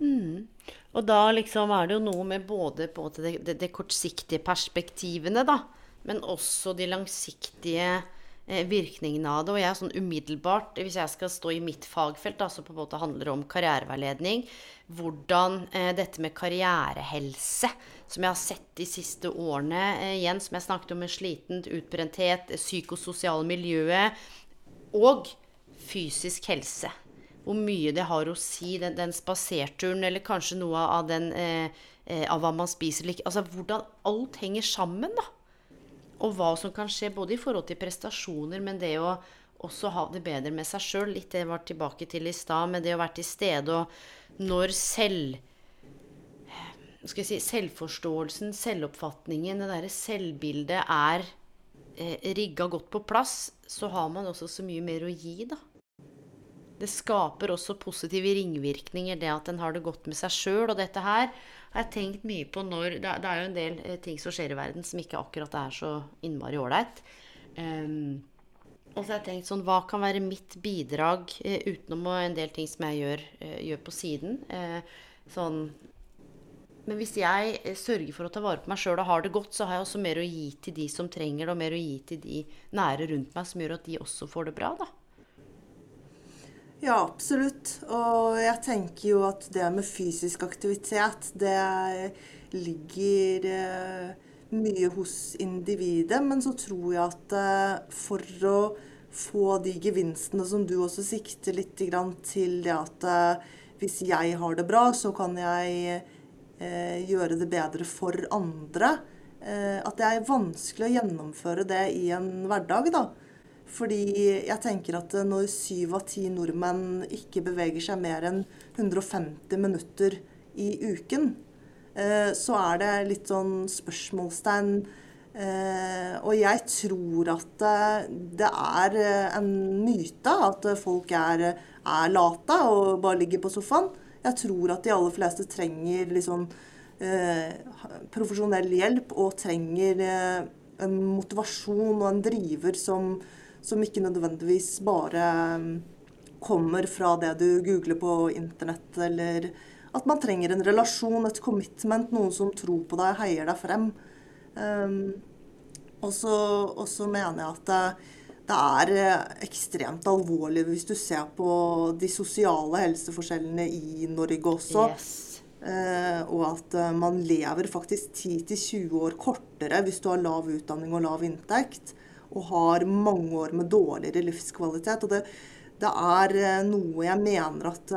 Mm. Og da liksom er det jo noe med både det, det, det kortsiktige perspektivene, da, men også de langsiktige eh, virkningene av det. Og jeg er sånn umiddelbart, hvis jeg skal stå i mitt fagfelt, da, som på en måte handler om karriereveiledning, hvordan eh, dette med karrierehelse, som jeg har sett de siste årene, eh, igjen som jeg snakket om med slitent, utbrenthet, psykososiale miljøet og fysisk helse hvor mye det har å si, den, den spaserturen, eller kanskje noe av, den, eh, eh, av hva man spiser Altså hvordan alt henger sammen, da. Og hva som kan skje både i forhold til prestasjoner, men det å også ha det bedre med seg sjøl. Litt det jeg var tilbake til i stad, med det å være til stede og når selv skal jeg si, selvforståelsen, selvoppfatningen, det derre selvbildet er eh, rigga godt på plass, så har man også så mye mer å gi, da det skaper også positive ringvirkninger, det at en har det godt med seg sjøl. Og dette her har jeg tenkt mye på når Det er jo en del eh, ting som skjer i verden som ikke akkurat er så innmari ålreit. Um, og så har jeg tenkt sånn Hva kan være mitt bidrag uh, utenom en del ting som jeg gjør, uh, gjør på siden? Uh, sånn men hvis jeg sørger for å ta vare på meg sjøl og har det godt, så har jeg også mer å gi til de som trenger det, og mer å gi til de nære rundt meg, som gjør at de også får det bra. da. Ja, absolutt. Og jeg tenker jo at det med fysisk aktivitet, det ligger eh, mye hos individet. Men så tror jeg at eh, for å få de gevinstene som du også sikter litt til det at eh, hvis jeg har det bra, så kan jeg gjøre det bedre for andre. at det er vanskelig å gjennomføre det i en hverdag, da. Fordi jeg tenker at når syv av ti nordmenn ikke beveger seg mer enn 150 minutter i uken, eh, så er det litt sånn spørsmålstegn. Eh, og jeg tror at det er en myte at folk er, er late og bare ligger på sofaen. Jeg tror at de aller fleste trenger liksom profesjonell hjelp og trenger en motivasjon og en driver som, som ikke nødvendigvis bare um, kommer fra det du googler på internett, eller at man trenger en relasjon, et commitment, noen som tror på deg, heier deg frem. Um, og så mener jeg at det, det, er eh, ekstremt alvorlig hvis du ser på de sosiale helseforskjellene i Norge også. Yes. Eh, og at eh, man lever faktisk 10-20 år kortere hvis du har lav utdanning og lav inntekt, og har mange år med dårligere livskvalitet. Og det, det er eh, noe jeg mener at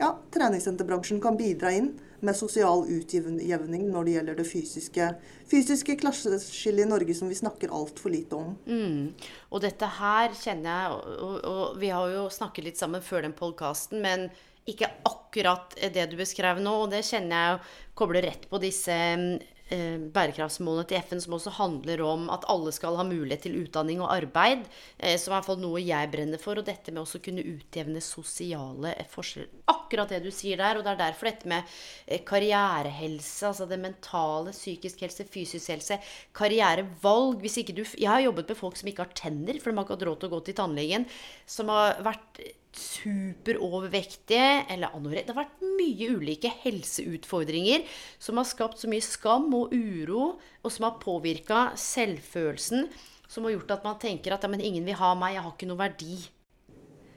ja, treningssenterbransjen kan bidra inn med sosial utjevning når det gjelder det fysiske, fysiske klasseskillet i Norge som vi snakker altfor lite om. Mm. Og dette her kjenner jeg og, og, vi har jo snakket litt sammen før den podkasten, men ikke akkurat det du beskrev nå, og det kjenner jeg jo kobler rett på disse eh, bærekraftsmålene til FN, som også handler om at alle skal ha mulighet til utdanning og arbeid, eh, som er i hvert fall noe jeg brenner for, og dette med å kunne utjevne sosiale forskjeller. Akkurat det du sier der, og det er derfor dette med eh, karrierehelse, altså det mentale, psykisk helse, fysisk helse, karrierevalg Hvis ikke du Jeg har jobbet med folk som ikke har tenner, for de har ikke hatt råd til å gå til tannlegen, som har vært superovervektige eller anorekt. Det har vært mye ulike helseutfordringer som har skapt så mye skam og uro, og som har påvirka selvfølelsen, som har gjort at man tenker at ja, men ingen vil ha meg, jeg har ikke noe verdi.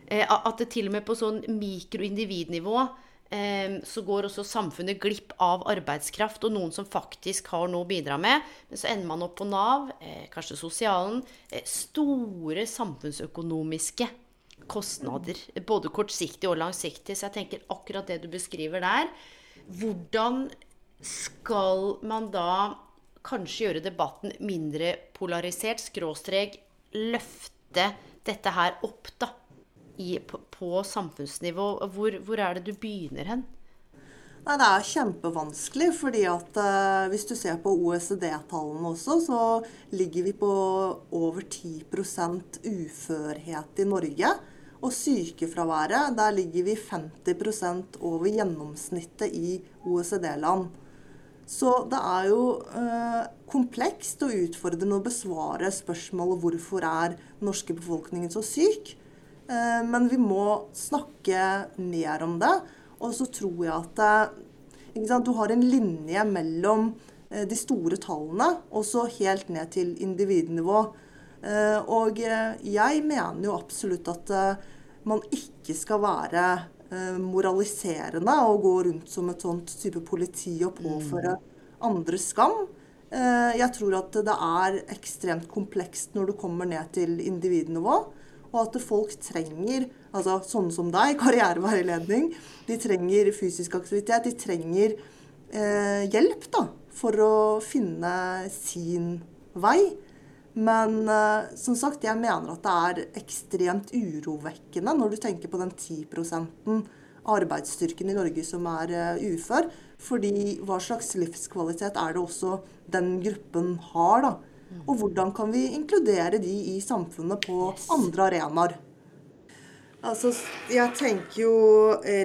Eh, at det til og med på sånn mikroindividnivå eh, så går også samfunnet glipp av arbeidskraft og noen som faktisk har noe å bidra med. Men så ender man opp på Nav, eh, kanskje sosialen. Eh, store samfunnsøkonomiske kostnader. Både kortsiktig og langsiktig. Så jeg tenker akkurat det du beskriver der. Hvordan skal man da kanskje gjøre debatten mindre polarisert, skråstrek løfte dette her opp, da? I, på, på, samfunnsnivå. Hvor, hvor, er det du begynner hen? Nei, Det er kjempevanskelig, fordi at eh, hvis du ser på OECD-tallene også, så ligger vi på over 10% uførhet i Norge. Og sykefraværet, der ligger vi 50% over gjennomsnittet i OECD-land. Så det er jo eh, komplekst og utfordrende å besvare spørsmålet hvorfor er norske befolkningen så syk. Eh, men vi må snakke mer om det. Og så tror jeg at sant, du har en linje mellom eh, de store tallene og så helt ned til individnivå. Eh, og eh, jeg mener jo absolutt at man ikke skal være eh, moraliserende og gå rundt som et sånt type politi og påføre andre skam. Eh, jeg tror at det er ekstremt komplekst når du kommer ned til individnivå. Og at folk trenger, altså sånne som deg, karriereveiledning. De trenger fysisk aktivitet. De trenger eh, hjelp da, for å finne sin vei. Men uh, som sagt, jeg mener at det er ekstremt urovekkende når du tenker på den 10 arbeidsstyrken i Norge som er uh, ufør. Fordi hva slags livskvalitet er det også den gruppen har, da? Og hvordan kan vi inkludere de i samfunnet på andre arenaer? Altså, jeg tenker jo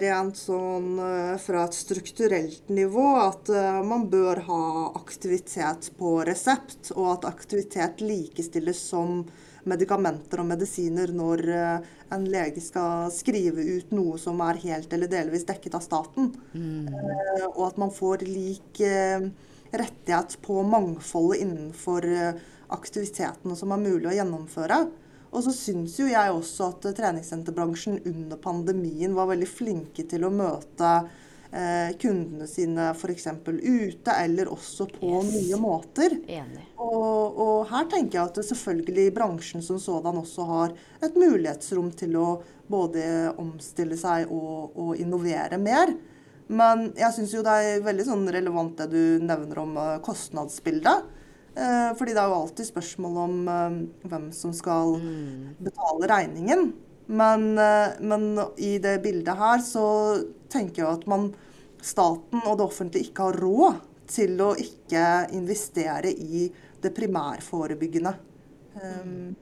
rent sånn eh, fra et strukturelt nivå at uh, man bør ha aktivitet på resept, og at aktivitet likestilles som medikamenter og medisiner når uh, en lege skal skrive ut noe som er helt eller delvis dekket av staten. Mm. Og at man får lik rettighet på mangfoldet innenfor aktivitetene som er mulig å gjennomføre. Og så syns jo jeg også at treningssenterbransjen under pandemien var veldig flinke til å møte eh, kundene sine f.eks. ute, eller også på yes. nye måter. Og, og, her tenker jeg at selvfølgelig bransjen som sådan også har et mulighetsrom til å både omstille seg og, og innovere mer. Men jeg syns jo det er veldig sånn relevant det du nevner om uh, kostnadsbildet. Eh, fordi det er jo alltid spørsmål om eh, hvem som skal betale regningen. Men, eh, men i det bildet her så tenker jeg at man, staten og det offentlige ikke har råd til å ikke investere i det primærforebyggende. Um,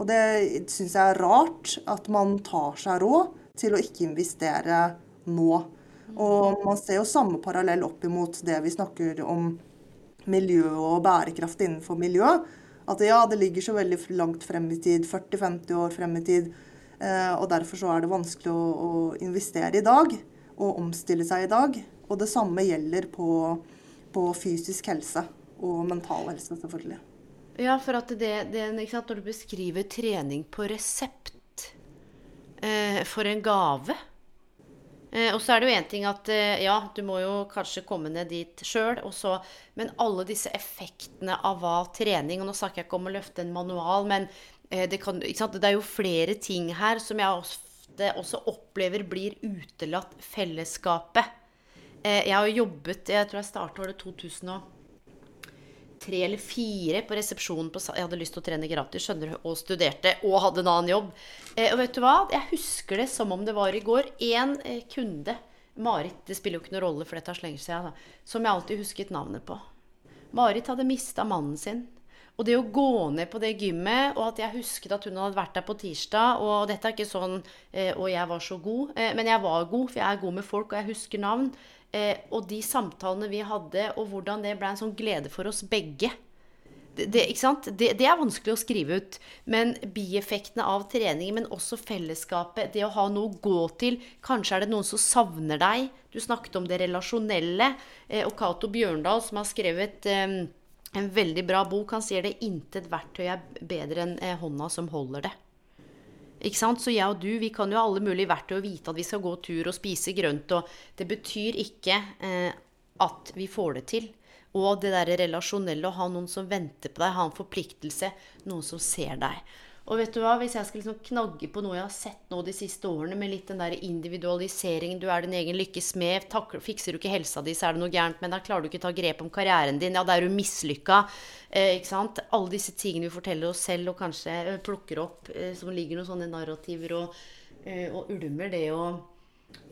og det syns jeg er rart at man tar seg råd til å ikke investere nå. Og man ser jo samme parallell opp imot det vi snakker om miljø og bærekraft innenfor miljø. At ja, det ligger så veldig langt frem i tid, 40-50 år frem i tid. Eh, og derfor så er det vanskelig å, å, investere i dag og omstille seg i dag. Og det samme gjelder på, på fysisk helse og mental helse, selvfølgelig. Ja, for at det, det Når du beskriver trening på resept eh, for en gave Og så er det jo én ting at eh, ja, du må jo kanskje komme ned dit sjøl, men alle disse effektene av hva trening Og nå snakker jeg ikke om å løfte en manual, men eh, det, kan, det, er jo flere ting her som jeg ofte også opplever blir utelatt fellesskapet. Eh, jeg har jobbet Jeg tror jeg starta året 2000 og tre eller fire på resepsjonen på Jeg hadde lyst til å trene gratis, skjønner du, og studerte og hadde en annen jobb. Eh, og vet du hva? Jeg husker det som om det var i går. Én eh, kunde, Marit, det spiller jo ikke noen rolle, for dette er så lenge siden, da, som jeg alltid husket navnet på. Marit hadde mista mannen sin. Og det å gå ned på det gymmet, og at jeg husket at hun hadde vært der på tirsdag Og dette er ikke sånn eh, Og jeg var så god. Eh, men jeg var god, for jeg er god med folk, og jeg husker navn. Eh, og de samtalene vi hadde, og hvordan det ble en sånn glede for oss begge. Det, det, det, det, er vanskelig å skrive ut. Men bieffektene av trening, men også fellesskapet, det å ha noe å gå til Kanskje er det noen som savner deg. Du snakket om det relasjonelle. Eh, og Cato Bjørndal, som har skrevet eh, en veldig bra bok, han sier det intet verktøy er bedre enn eh, hånda som holder det. Ikke sant? Så jeg og du vi kan jo alle mulige verktøy og vite at vi skal gå tur og spise grønt. Og det betyr ikke eh, at vi får det til. Og det der relasjonelle, å ha noen som venter på deg, ha en forpliktelse, noen som ser deg. Og vet du hva, hvis jeg skal liksom knagge på noe jeg har sett nå de siste årene, med litt den der individualiseringen, du er din egen lykkes smed, fikser du ikke helsa di, så er det noe gærent med deg, klarer du ikke ta grep om karrieren din, ja, da er du mislykka. Eh, ikke sant? Alle disse tingene vi forteller oss selv, og kanskje eh, plukker opp, eh, som ligger noen sånne narrativer og, eh, og ulmer, det å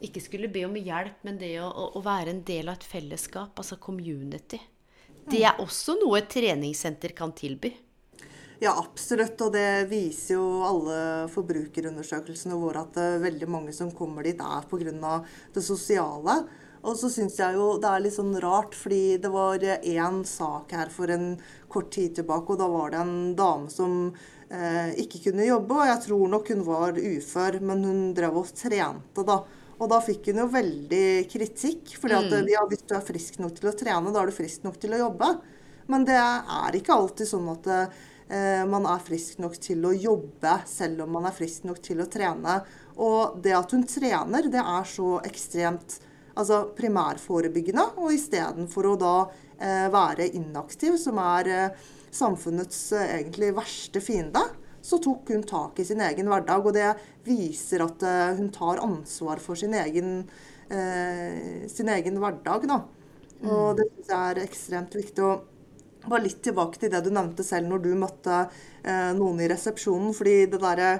ikke skulle be om hjelp, men det å, å, være en del av et fellesskap, altså community. Det er også noe et treningssenter kan tilby. Ja, absolutt. Og det viser jo alle forbrukerundersøkelsene våre at uh, veldig mange som kommer dit, er pga. det sosiale. Og så syns jeg jo det er litt sånn rart, fordi det var én sak her for en kort tid tilbake, og da var det en dame som eh, ikke kunne jobbe. Og jeg tror nok hun var ufør, men hun drev og trente, da. Og da fikk hun jo veldig kritikk. fordi at mm. ja, hvis du er frisk nok til å trene, da er du frisk nok til å jobbe. Men det er ikke alltid sånn at Eh, man er frisk nok til å jobbe selv om man er frisk nok til å trene. Og det at hun trener, det er så ekstremt altså primærforebyggende. Og istedenfor å da eh, være inaktiv, som er eh, samfunnets eh, egentlig verste fiende, så tok hun tak i sin egen hverdag. Og det viser at eh, hun tar ansvar for sin egen, eh, sin egen hverdag. Da. Og mm. det syns jeg er ekstremt viktig. Og bare litt tilbake til det du nevnte selv når du møtte eh, noen i resepsjonen. fordi det derre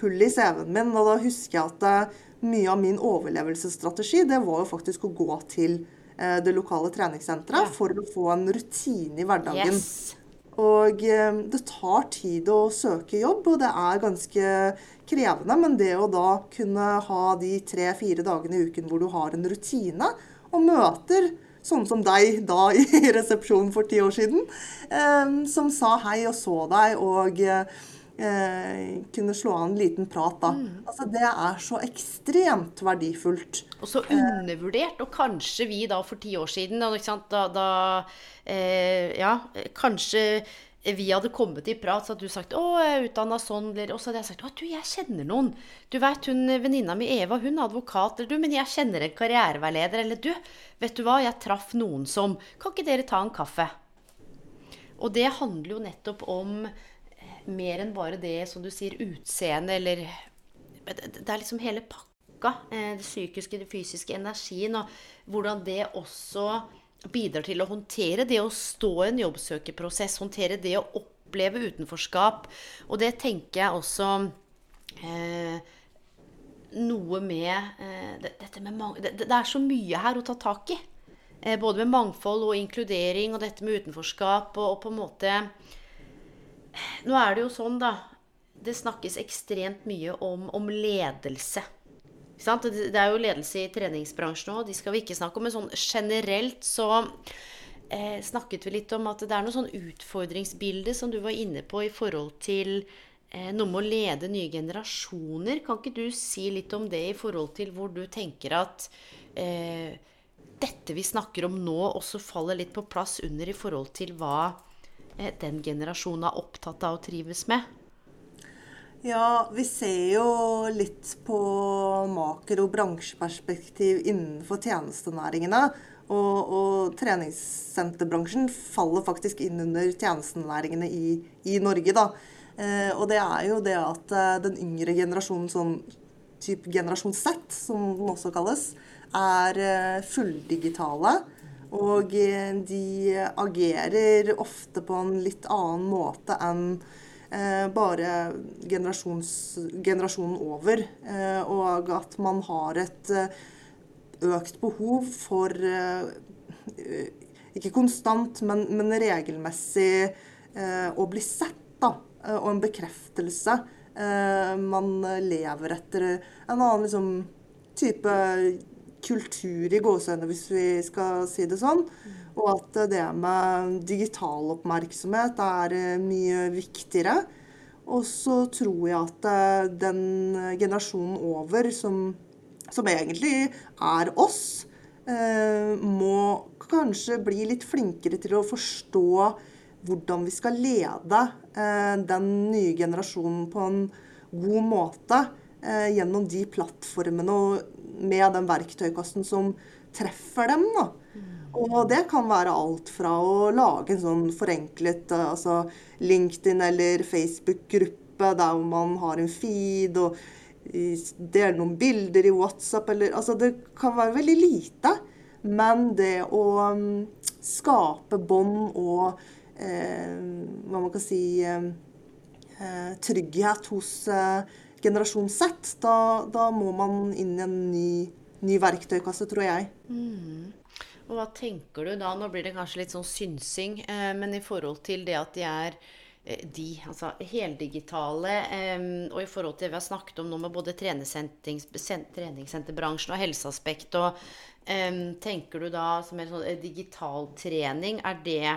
hullet i CV-en min, og da husker jeg at eh, mye av min overlevelsesstrategi det var jo faktisk å gå til eh, det lokale treningssenteret ja. for å få en rutine i hverdagen. Yes. Og eh, det tar tid å søke jobb, og det er ganske krevende. Men det å da kunne ha de tre-fire dagene i uken hvor du har en rutine og møter sånn som deg da i resepsjonen for ti år siden, eh, som sa hei og så deg og eh, kunne slå an en liten prat da. Mm. Altså, det er så ekstremt verdifullt. Og så undervurdert. Og kanskje vi da for ti år siden, da, da eh, Ja, kanskje vi hadde kommet i prat, så hadde du sagt 'Å, jeg er utdanna sånn', eller Og så hadde jeg sagt 'Å, du, jeg kjenner noen'. Du veit, hun venninna mi Eva, hun er advokat. Eller du, men jeg kjenner en karriereveileder. Eller du, vet du hva, jeg traff noen som Kan ikke dere ta en kaffe? Og det handler jo nettopp om eh, mer enn bare det, som du sier, utseende, eller Det er liksom hele pakka. Eh, det psykiske, det fysiske, energien, og hvordan det også bidrar til å håndtere det å stå i en jobbsøkerprosess, håndtere det å oppleve utenforskap. Og det tenker jeg også eh, noe med eh, dette med det, det, er så mye her å ta tak i. Eh, både med mangfold og inkludering og dette med utenforskap og, og, på en måte Nå er det jo sånn, da. Det snakkes ekstremt mye om, om ledelse. Det er jo ledelse i treningsbransjen òg, de skal vi ikke snakke om. Men sånn generelt så eh, snakket vi litt om at det er noe sånn utfordringsbilde som du var inne på i forhold til eh, noe med å lede nye generasjoner. Kan ikke du si litt om det i forhold til hvor du tenker at eh, dette vi snakker om nå, også faller litt på plass under i forhold til hva eh, den generasjonen er opptatt av og trives med? Ja, vi ser jo litt på makro- og bransjeperspektiv innenfor tjenestenæringene. Og, og, treningssenterbransjen faller faktisk inn under tjenestenæringene i, i Norge, da. Eh, og det er jo det at eh, den yngre generasjonen, sånn type generasjon Z, som den også kalles, er eh, fulldigitale. Og eh, de agerer ofte på en litt annen måte enn bare generasjonen over. og at man har et økt behov for Ikke konstant, men, men regelmessig å bli sett, da. Og en bekreftelse. man lever etter en annen liksom, type kultur i gåseøyne, hvis vi skal si det sånn. Og at det med digital oppmerksomhet er eh, mye viktigere. Og så tror jeg at eh, den generasjonen over, som, som egentlig er oss, eh, må kanskje bli litt flinkere til å forstå hvordan vi skal lede eh, den nye generasjonen på en god måte eh, gjennom de plattformene og med den verktøykassen som treffer dem. da. Og det kan være alt fra å lage en sånn forenklet eh, altså LinkedIn eller Facebook-gruppe der man har en feed og deler noen bilder i WhatsApp eller Altså det kan være veldig lite. Men det å um, skape bånd og eh, hva man kan si eh, eh trygghet hos eh, generasjon Z, da, da, må man inn i en ny, ny verktøykasse, tror jeg. Mm. Og hva tenker du da? Nå blir det kanskje litt sånn synsing, eh, men i forhold til det at de er eh, de, altså heldigitale, eh, og i forhold til det vi har snakket om nå med både treningssenterbransjen og helseaspekt, og eh, tenker du da som en sånn eh, digital trening, er det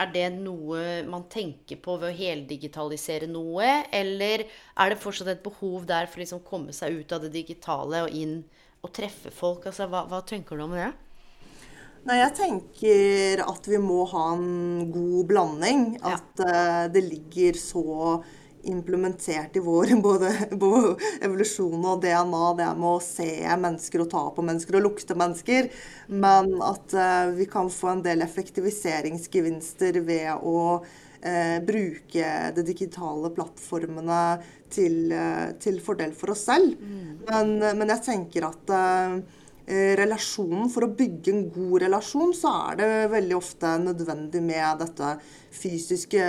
er det noe man tenker på ved å heldigitalisere noe, eller er det fortsatt et behov der for å liksom komme seg ut av det digitale og inn og treffe folk? Altså, hva, hva tenker du om det? Nei, jeg tenker at vi må ha en god blanding. At ja. uh, det ligger så implementert i vår både, både, evolusjon og DNA, det med å se mennesker og ta på mennesker og lukte mennesker. Men at uh, vi kan få en del effektiviseringsgevinster ved å uh, bruke de digitale plattformene til, til fordel for oss selv. Mm. Men, men, jeg tenker at relasjonen, For å bygge en god relasjon, så er det veldig ofte nødvendig med dette fysiske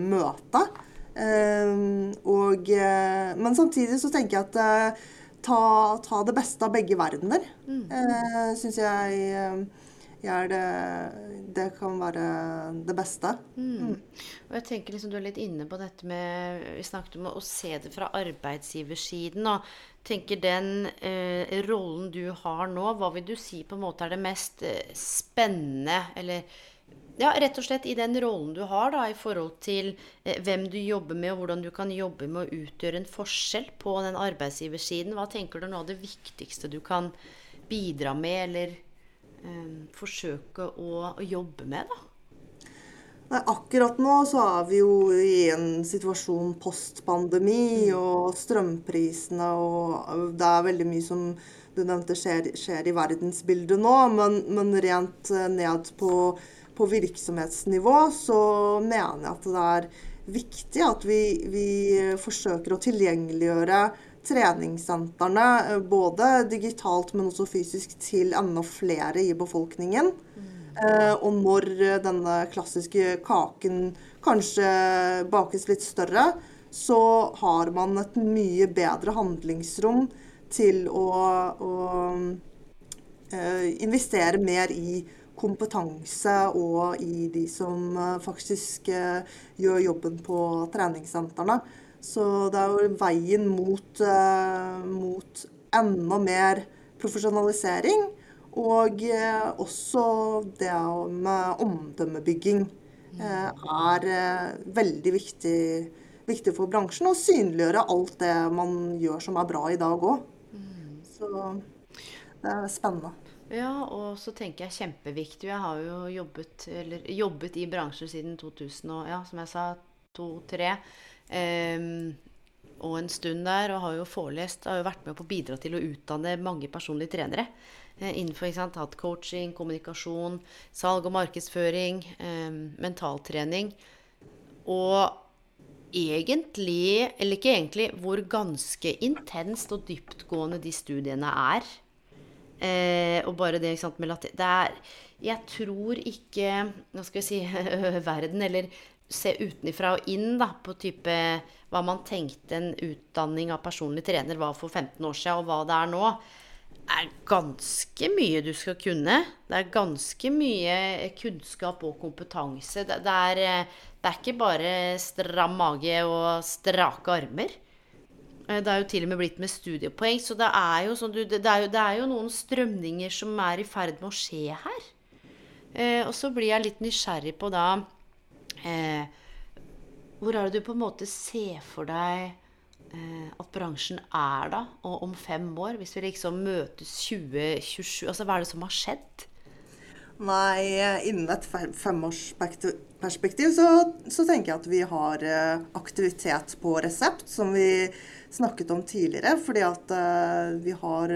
møtet. Ehm, og, eh, men samtidig så tenker jeg at eh, ta, ta det beste av begge verdener. Mm. Syns jeg er det, det kan være det beste. Mm. Mm. Og jeg tenker liksom Du er litt inne på dette med Vi snakket om å se det fra arbeidsgiversiden. Og tenker den eh, rollen du har nå, hva vil du si på en måte er det mest spennende eller ja, rett og slett i den rollen du har da, i forhold til eh, hvem du jobber med, og hvordan du kan jobbe med å utgjøre en forskjell på den arbeidsgiversiden. Hva tenker du er noe av det viktigste du kan bidra med, eller eh, forsøke å, å, jobbe med, da? Nei, akkurat nå så er vi jo i en situasjon post pandemi, mm. og strømprisene og Det er veldig mye som du nevnte skjer, skjer i verdensbildet nå, men, men rent eh, ned på på virksomhetsnivå så mener jeg at det er viktig at vi, vi forsøker å tilgjengeliggjøre treningssentrene, eh, både digitalt, men også fysisk, til enda flere i befolkningen. Eh, og når denne klassiske kaken kanskje bakes litt større, så har man et mye bedre handlingsrom til å, å eh, investere mer i kompetanse og i de som eh, faktisk eh, gjør jobben på treningssentrene. Så det er jo veien mot, eh, mot enda mer profesjonalisering. Og også det med omdømmebygging er veldig viktig, viktig for bransjen. Og synliggjøre alt det man gjør som er bra i dag òg. Så det er spennende. Ja, og så tenker jeg kjempeviktig. Jeg har jo jobbet, jobbet i bransjen siden 2000, og, ja, som jeg sa, 2003. Um, og en stund der, og har jo forelest, har jo vært med på å bidra til å utdanne mange personlige trenere. Eh, innenfor ikke sant, hatt coaching, kommunikasjon, salg og markedsføring, eh, mentaltrening. Og egentlig, eller ikke egentlig, hvor ganske intenst og dyptgående de studiene er. Eh, og bare det ikke sant, med latin det er, Jeg tror ikke Hva skal vi si Verden, eller se utenfra og inn da, på type hva man tenkte en utdanning av personlig trener var for 15 år siden, og hva det er nå, er ganske mye du skal kunne. Det er ganske mye kunnskap og kompetanse. Det, det, er, det er ikke bare stram mage og strake armer. Eh, det er jo til og med blitt med studiepoeng. Så det er jo, sånn, det er jo, er jo noen strømninger som er i ferd med å skje her. Eh, og så blir jeg litt nysgjerrig på da eh, Hvor er det du på en måte ser for deg eh, at bransjen er da, og om fem år? Hvis vi liksom møtes 2027 Altså hva er det som har skjedd? Nei, innen et femårsperspektiv så, så tenker jeg at vi har eh, aktivitet på resept, som vi snakket om tidligere. Fordi at vi har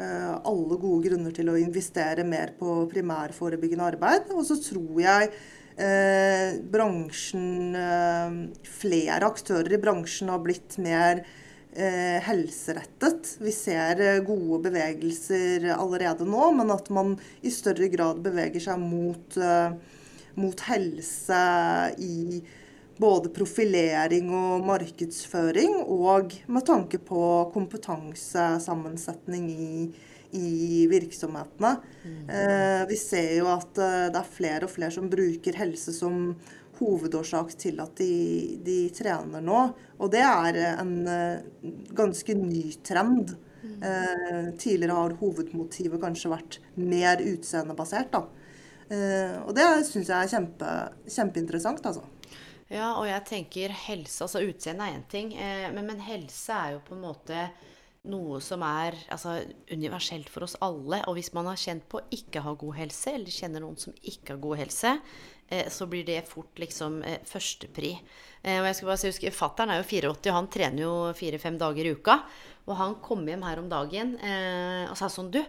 alle gode grunner til å investere mer på primærforebyggende arbeid. Og så tror jeg uh, bransjen Flere aktører i bransjen har blitt mer helserettet. Vi ser gode bevegelser allerede nå, men at man i større grad beveger seg mot, mot helse i både profilering og markedsføring, og med tanke på kompetansesammensetning i, i virksomhetene. Eh, vi ser jo at eh, det er flere og flere som bruker helse som hovedårsak til at de, de trener nå. Og det er en uh, ganske ny trend. Eh, tidligere har hovedmotivet kanskje vært mer utseendebasert. da. Eh, og det syns jeg er kjempe, kjempeinteressant, altså. Ja, og jeg tenker helse Altså utseende er én ting, eh, men, men, helse er jo på en måte noe som er altså, universelt for oss alle. Og hvis man har kjent på ikke ha god helse, eller kjenner noen som ikke har god helse, eh, så blir det fort liksom eh, førstepri. Eh, og jeg skal bare si, husker, Fattern er jo 84, og han trener jo fire-fem dager i uka. Og han kom hjem her om dagen og sa sånn Du,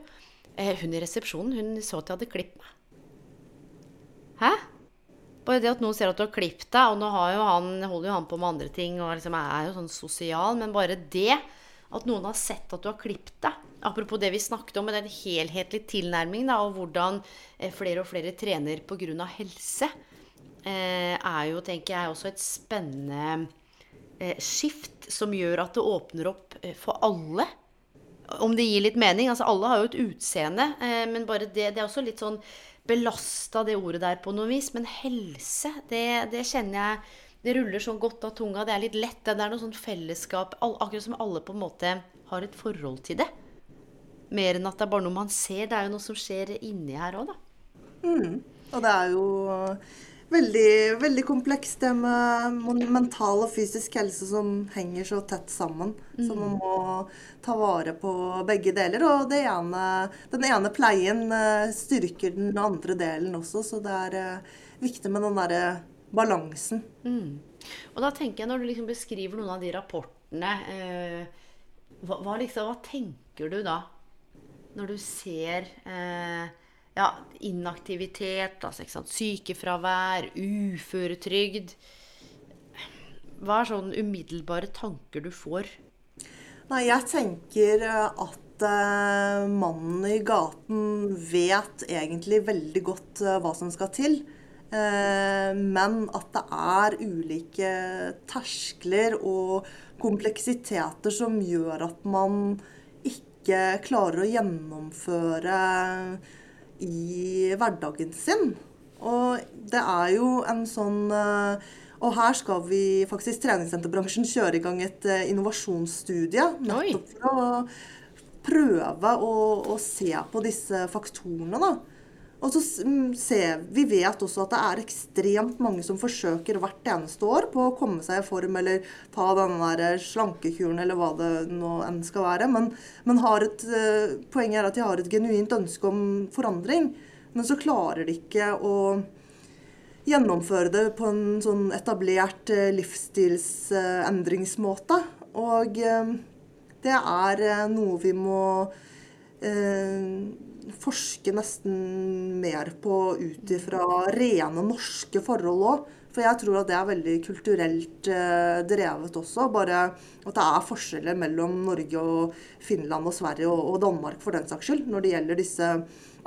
hun i resepsjonen, hun så at jeg hadde klippet meg. Hæ? Bare det at noen ser at du har klippet deg, og nå jo han, holder jo han på med andre ting og liksom er jo sånn sosial, men bare det at noen har sett at du har klippet deg Apropos det vi snakket om med den helhetlige tilnærmingen da, og hvordan eh, flere og flere trener pga. helse, eh, er jo, tenker jeg, også et spennende eh, skift som gjør at det åpner opp for alle. Om det gir litt mening. Altså, alle har jo et utseende, men bare det, det er også litt sånn belasta det ordet der på noe vis. Men helse, det, det, kjenner jeg Det ruller sånn godt av tunga. Det er litt lett. Det er noe sånn fellesskap. Akkurat som alle på en måte har et forhold til det. Mer enn at det er bare noe man ser. Det er jo noe som skjer inni her òg, da. Mm. Og det er jo veldig, veldig komplekst, det med mental og fysisk helse som henger så tett sammen. Mm. Så man må ta vare på begge deler. Og ene, den ene pleien eh, styrker den andre delen også, så det er eh, viktig med den derre balansen. Mm. Og da tenker jeg, når du liksom beskriver noen av de rapportene, eh, hva, hva, liksom, hva, tenker du da? Når du ser eh, ja, inaktivitet, altså, sykefravær, uføretrygd Hva er sånne umiddelbare tanker du får? Nei, jeg tenker eh, at uh, mannen i gaten vet egentlig veldig godt uh, hva som skal til. Uh, men at det er ulike terskler og kompleksiteter som gjør at man ikke klarer å gjennomføre i hverdagen sin. Og det er jo en sånn og her skal vi faktisk treningssenterbransjen kjøre i gang et innovasjonsstudie. Nettopp for å prøve å, å se på disse faktorene. da. Og så ser Vi vet også at det er ekstremt mange som forsøker hvert eneste år på å komme seg i form eller ta den der slankekuren eller hva det nå enn skal være. Men, men et, poenget er at de har et genuint ønske om forandring. Men så klarer de ikke å gjennomføre det på en sånn etablert livsstilsendringsmåte. Og det er eh, noe vi må eh, forske nesten mer på ut ifra rene norske forhold òg. For jeg tror at det er veldig kulturelt eh, drevet også. Bare at det er forskjeller mellom Norge og Finland og Sverige og, og Danmark for den saks skyld når det gjelder disse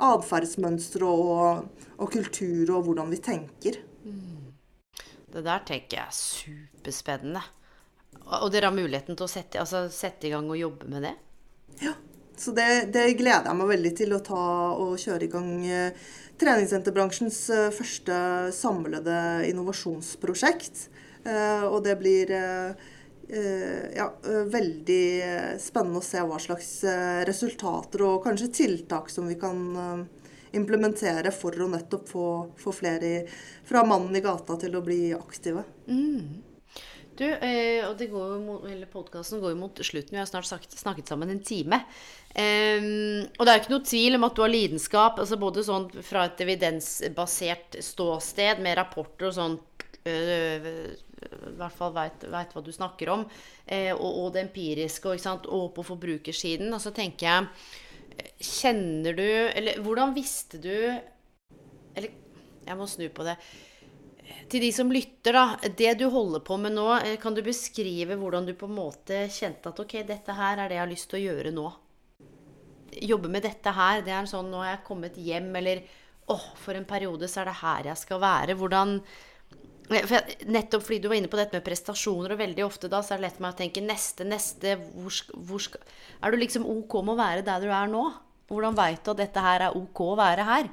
atferdsmønstre og, og, kultur og hvordan vi tenker. Mm. Det der tenker jeg er superspennende. Og dere har muligheten til å sette, altså, sette i gang og jobbe med det? Ja. Så det, det, gleder jeg meg veldig til å ta og kjøre i gang eh, treningssenterbransjens eh, første samlede innovasjonsprosjekt. Eh, og det blir ja, veldig spennende å se hva slags resultater og kanskje tiltak som vi kan implementere for å nettopp få, få flere fra mannen i gata til å bli aktive. Mm. Du, eh, og det går jo mot, hele podkasten går jo mot slutten. Vi har snart sagt, snakket sammen en time. Um, og det er jo ikke noe tvil om at du har lidenskap, altså både sånn fra et evidensbasert ståsted med rapporter og sånn øh, i hvert fall veit hva du snakker om, eh, og, og, det empiriske, og, og på forbrukersiden. Og så tenker jeg Kjenner du Eller hvordan visste du Eller jeg må snu på det til de som lytter, da. Det du holder på med nå, eh, kan du beskrive hvordan du på en måte kjente at ok, dette her er det jeg har lyst til å gjøre nå? Jobbe med dette her. Det er sånn nå har jeg kommet hjem, eller åh, for en periode så er det her jeg skal være. Hvordan eh, jeg, Nettopp fordi du var inne på dette med prestasjoner, og veldig ofte da så er det lett meg å tenke neste, neste hvor, hvor skal, Er du liksom ok med å være der du er nå? Hvordan veit du at dette her er ok å være her?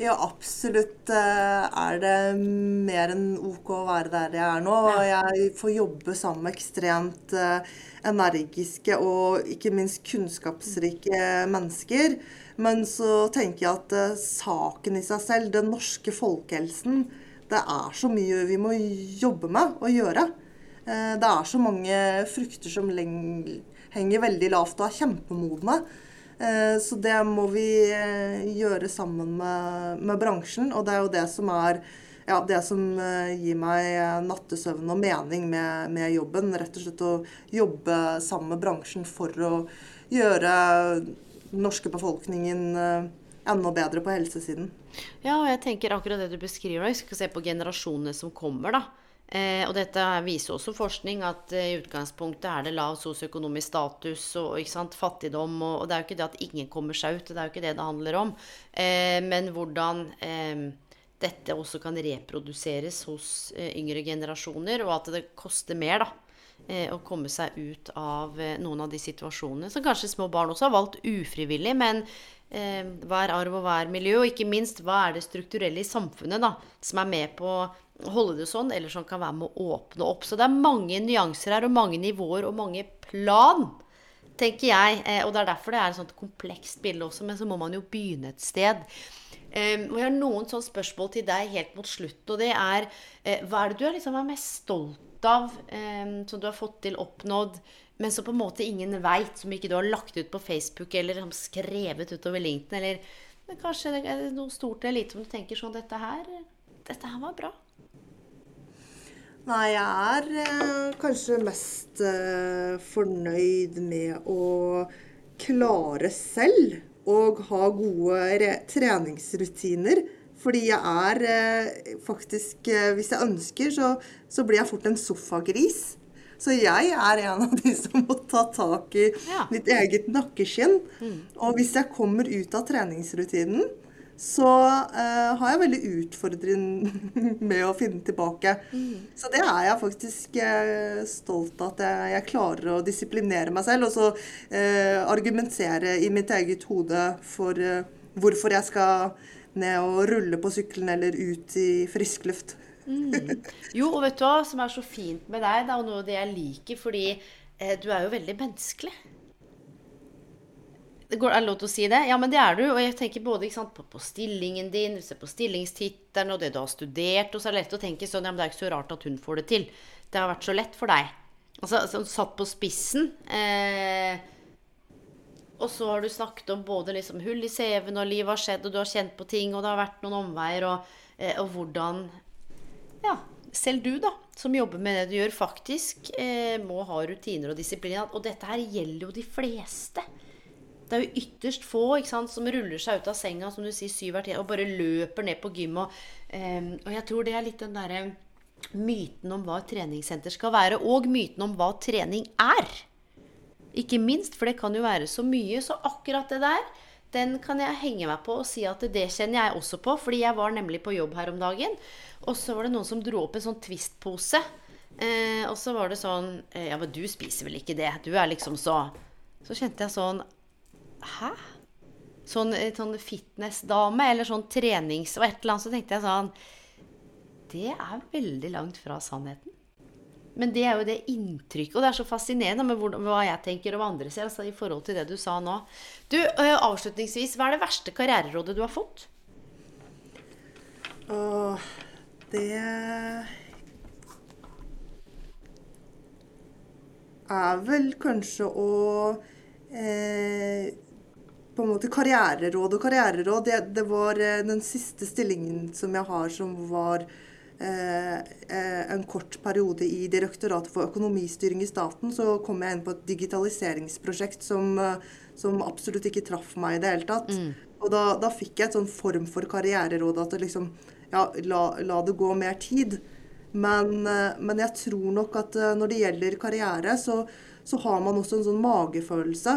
Ja, absolutt eh, er det mer enn OK å være der jeg er nå. Og jeg får jobbe sammen med ekstremt eh, energiske og ikke minst kunnskapsrike mennesker. Men så tenker jeg at eh, saken i seg selv, den norske folkehelsen, det er så mye vi må jobbe med og gjøre. Det er så mange frukter som henger veldig lavt og er kjempemodne. Eh, så det må vi eh, gjøre sammen med, med, bransjen. Og det er jo det som er ja, det som eh, gir meg nattesøvn og mening med, med, jobben. Rett og slett å jobbe sammen med bransjen for å gjøre den norske befolkningen enda bedre på helsesiden. Ja, og jeg tenker akkurat det du beskriver. Vi skal se på generasjonene som kommer. da. Eh, og dette viser også forskning at eh, i utgangspunktet er det lav sosioøkonomisk status og sant, fattigdom. Og, og, det er jo ikke det at ingen kommer seg ut, det er jo ikke det det handler om. Eh, men hvordan eh, dette også kan reproduseres hos eh, yngre generasjoner, og at det koster mer da, eh, å komme seg ut av noen av de situasjonene som kanskje små barn også har valgt ufrivillig. men hva er arv og hva er miljø? Og ikke minst, hva er det strukturelle i samfunnet da, som er med på å holde det sånn, eller som kan være med å åpne opp. Så det er mange nyanser her, og mange nivåer og mange plan, tenker jeg. Eh, og det er derfor det er et sånt komplekst bilde også, men så må man jo begynne et sted. Um, og jeg har noen sånne spørsmål til deg helt mot slutten, og det er Hva er det du er, liksom, er mest stolt av, um, som du har fått til oppnådd, men som på en måte ingen veit, som ikke du har lagt ut på Facebook eller skrevet utover LinkedIn, eller kanskje det er noe stort eller lite som du tenker sånn Dette her, dette her var bra. Nei, jeg er eh, kanskje mest eh, fornøyd med å klare selv og ha gode treningsrutiner. Fordi jeg er eh, faktisk eh, Hvis jeg ønsker, så, så, blir jeg fort en sofagris. Så jeg er en av de som må ta tak i Ja. mitt eget nakkeskinn. Og hvis jeg kommer ut av treningsrutinen, så eh, har jeg veldig utfordring med å finne tilbake. Så det er jeg faktisk eh, stolt av at jeg, jeg klarer å disiplinere meg selv, og så eh, argumentere i mitt eget hode for eh, hvorfor jeg skal ned og rulle på sykkelen eller ut i frisk luft. Jo, og vet du hva som er så fint med deg, da, og noe av det jeg liker, fordi eh, du er jo veldig menneskelig. Det går, er det lov til å si det? Ja, men det er du. Og jeg tenker både sant, på, på stillingen din, ser på stillingstittelen og det du har studert, og så er det lett å tenke sånn Ja, men det er ikke så rart at hun får det til. Det har vært så lett for deg. Altså, altså satt på spissen. Eh, og så har du snakket om både liksom hull i CV-en, og livet har skjedd, og du har kjent på ting, og det har vært noen omveier, og, eh, og hvordan Ja, selv du, da, som jobber med det du gjør, faktisk eh, må ha rutiner og disiplin. Og dette her gjelder jo de fleste. Det er jo ytterst få sant, som ruller seg ut av senga som du sier, syv hver tid, og bare løper ned på gym. Og, eh, og jeg tror det er litt den derre myten om hva treningssenter skal være, og myten om hva trening er. Ikke minst, for det kan jo være så mye. Så akkurat det der, den kan jeg henge meg på og si at det kjenner jeg også på. Fordi jeg var nemlig på jobb her om dagen, og så var det noen som dro opp en sånn Twist-pose. Eh, og så var det sånn eh, Ja, men du spiser vel ikke det? Du er liksom så Så kjente jeg sånn Hæ? Sånn, eh, sånn fitnessdame eller sånn trenings... Og et eller annet, så tenkte jeg sånn Det er veldig langt fra sannheten. Men det er jo det inntrykket, og det er så fascinerende med hvordan, hva jeg tenker og hva andre ser. Altså, I forhold til det du sa nå. Du, ø, Avslutningsvis, hva er det verste karriererådet du har fått? Og det er vel kanskje å eh, På en måte karriereråd og karriereråd. Det, det var eh, den siste stillingen som jeg har, som var eh, eh, en kort periode i Direktoratet for økonomistyring i staten. Så kom jeg inn på et digitaliseringsprosjekt som, eh, som absolutt ikke traff meg i det hele tatt. Og da, da fikk jeg et sånn form for karriereråd at det liksom Ja, la, la det gå mer tid. Men, eh, men jeg tror nok at eh, når det gjelder karriere, så, så har man også en sånn magefølelse.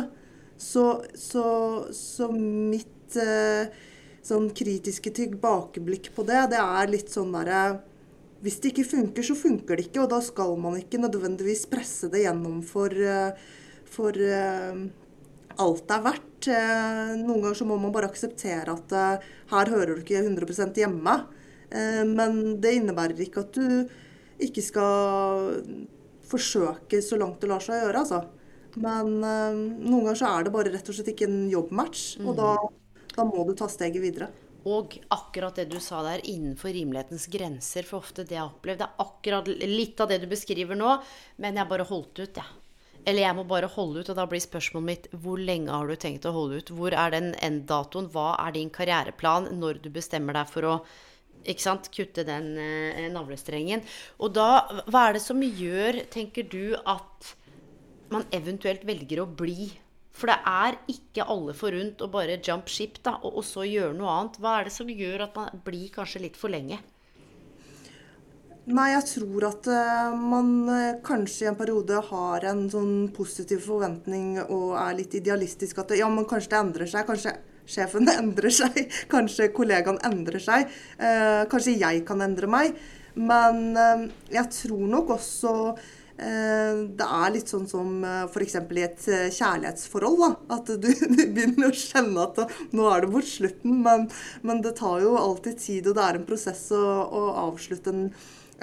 Så, så, så mitt eh, sånn kritiske tilbakeblikk på det, det er litt sånn derre Hvis det ikke funker, så funker det ikke, og da skal man ikke nødvendigvis presse det gjennom for, eh, for eh, alt det er verdt. Eh, Noen ganger så må man bare akseptere at her hører du ikke 100 hjemme. Men det innebærer ikke at du ikke skal forsøke så langt det lar seg gjøre, altså. Men noen ganger så er det bare rett og slett ikke en jobbmatch, og da, da må du ta steget videre. Og akkurat det du sa der, innenfor rimelighetens grenser. For ofte det jeg har opplevd, det er akkurat litt av det du beskriver nå, men jeg bare holdt ut, jeg. Eller jeg må bare holde ut, og da blir spørsmålet mitt hvor lenge har du tenkt å holde ut? Hvor er den enddatoen? Hva er din karriereplan når du bestemmer deg for å ikke sant, kutte den eh, navlestrengen? Og da, hva er det som gjør, tenker du, at man eventuelt velger å bli. For det er ikke alle forunt å bare jump ship da, og, og så gjøre noe annet. Hva er det som gjør at man blir kanskje litt for lenge? Nei, jeg tror at eh, man eh, kanskje i en periode har en sånn positiv forventning og er litt idealistisk. At ja, men kanskje det endrer seg. Kanskje sjefen endrer seg. Kanskje kollegaen endrer seg. Eh, kanskje jeg kan endre meg. Men eh, jeg tror nok også det er litt sånn som eh, f.eks. i et eh, kjærlighetsforhold. Da, at du, du begynner å kjenne at nå er det mot slutten. Men, men det tar jo alltid tid, og det er en prosess å, å avslutte en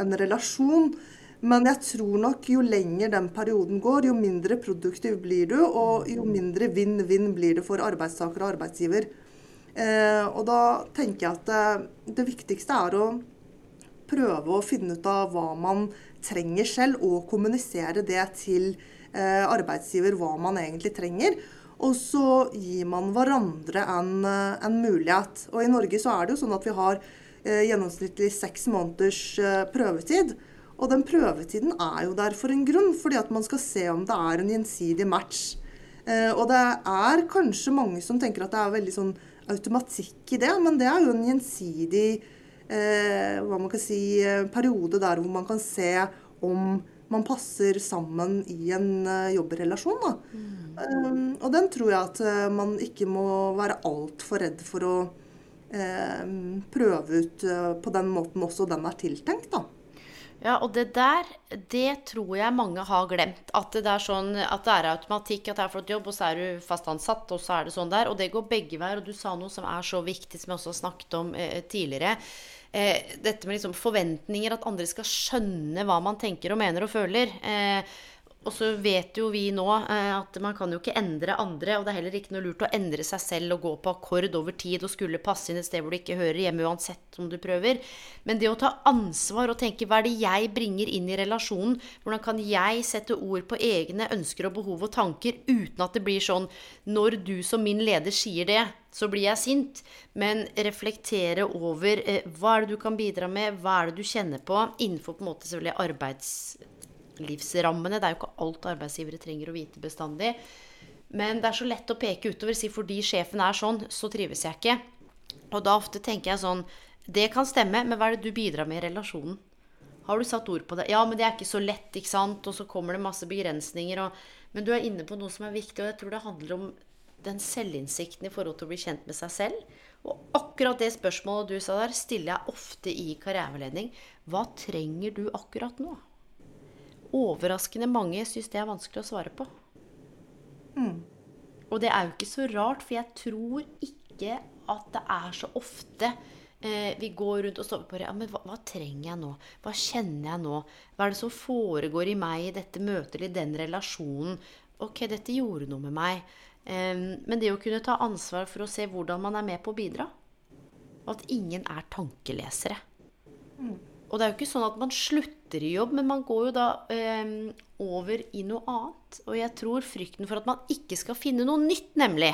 en relasjon. Men jeg tror nok jo lenger den perioden går, jo mindre produktiv blir du, og jo mindre vinn-vinn blir det for arbeidstaker og arbeidsgiver. Eh, og da tenker jeg at det, det viktigste er å prøve å finne ut av hva man trenger selv, og kommunisere det til eh, arbeidsgiver hva man egentlig trenger. Og så gir man hverandre en, eh, en mulighet. Og i Norge så er det jo sånn at vi har eh, gjennomsnittlig seks måneders prøvetid. Og den prøvetiden er jo der for en grunn, fordi at man skal se om det er en gjensidig match. Og det er kanskje mange som tenker at det er veldig sånn automatikk i det, men det er jo en gjensidig eh, hva man kan si, eh, periode der hvor man kan se om man passer sammen i en eh, jobbrelasjon. Um, og den tror jeg at eh, man ikke må være altfor redd for å eh, prøve ut eh, på den måten også den er tiltenkt. da. Ja, og det der, det tror jeg mange har glemt. At det, er sånn, at det er automatikk, at det er flott jobb, og så er du fast ansatt, og så er det sånn der. Og det går begge veier. Og du sa noe som er så viktig, som jeg også har snakket om eh, tidligere. Eh, dette med liksom forventninger, at andre skal skjønne hva man tenker og mener og føler. Og så vet jo vi nå eh, at man kan jo ikke endre andre, og det er heller ikke noe lurt å endre seg selv og gå på akkord over tid og skulle passe inn et sted hvor du ikke hører hjemme uansett om du prøver. Men det å ta ansvar og tenke hva er det jeg bringer inn i relasjonen? Hvordan kan jeg sette ord på egne ønsker og behov og tanker uten at det blir sånn når du som min leder sier det, så blir jeg sint. Men reflektere over eh, hva er det du kan bidra med, hva er det du kjenner på, innenfor på en måte selvfølgelig arbeids livsrammene. Det er jo ikke alt arbeidsgivere trenger å vite bestandig. Men det er så lett å peke utover. Si fordi sjefen er sånn, så trives jeg ikke. Og da ofte tenker jeg sånn Det kan stemme, men hva er det du bidrar med i relasjonen? Har du satt ord på det? Ja, men det er ikke så lett, ikke sant? Og så kommer det masse begrensninger. Og, men du er inne på noe som er viktig, og jeg tror det handler om den selvinnsikten i forhold til å bli kjent med seg selv. Og akkurat det spørsmålet du sa der, stiller jeg ofte i karriereveiledning. Hva trenger du akkurat nå? Overraskende mange syns det er vanskelig å svare på. Mm. Og det er jo ikke så rart, for jeg tror ikke at det er så ofte eh, vi går rundt og står på det. Ja, men hva, hva, trenger jeg nå? Hva kjenner jeg nå? Hva er det som foregår i meg i dette møtet eller i den relasjonen? Ok, dette gjorde noe med meg. Eh, men det å kunne ta ansvar for å se hvordan man er med på å bidra. Og at ingen er tankelesere. Mm. Og det er jo ikke sånn at man slutter i jobb, men man går jo da eh, over i noe annet. Og jeg tror frykten for at man ikke skal finne noe nytt, nemlig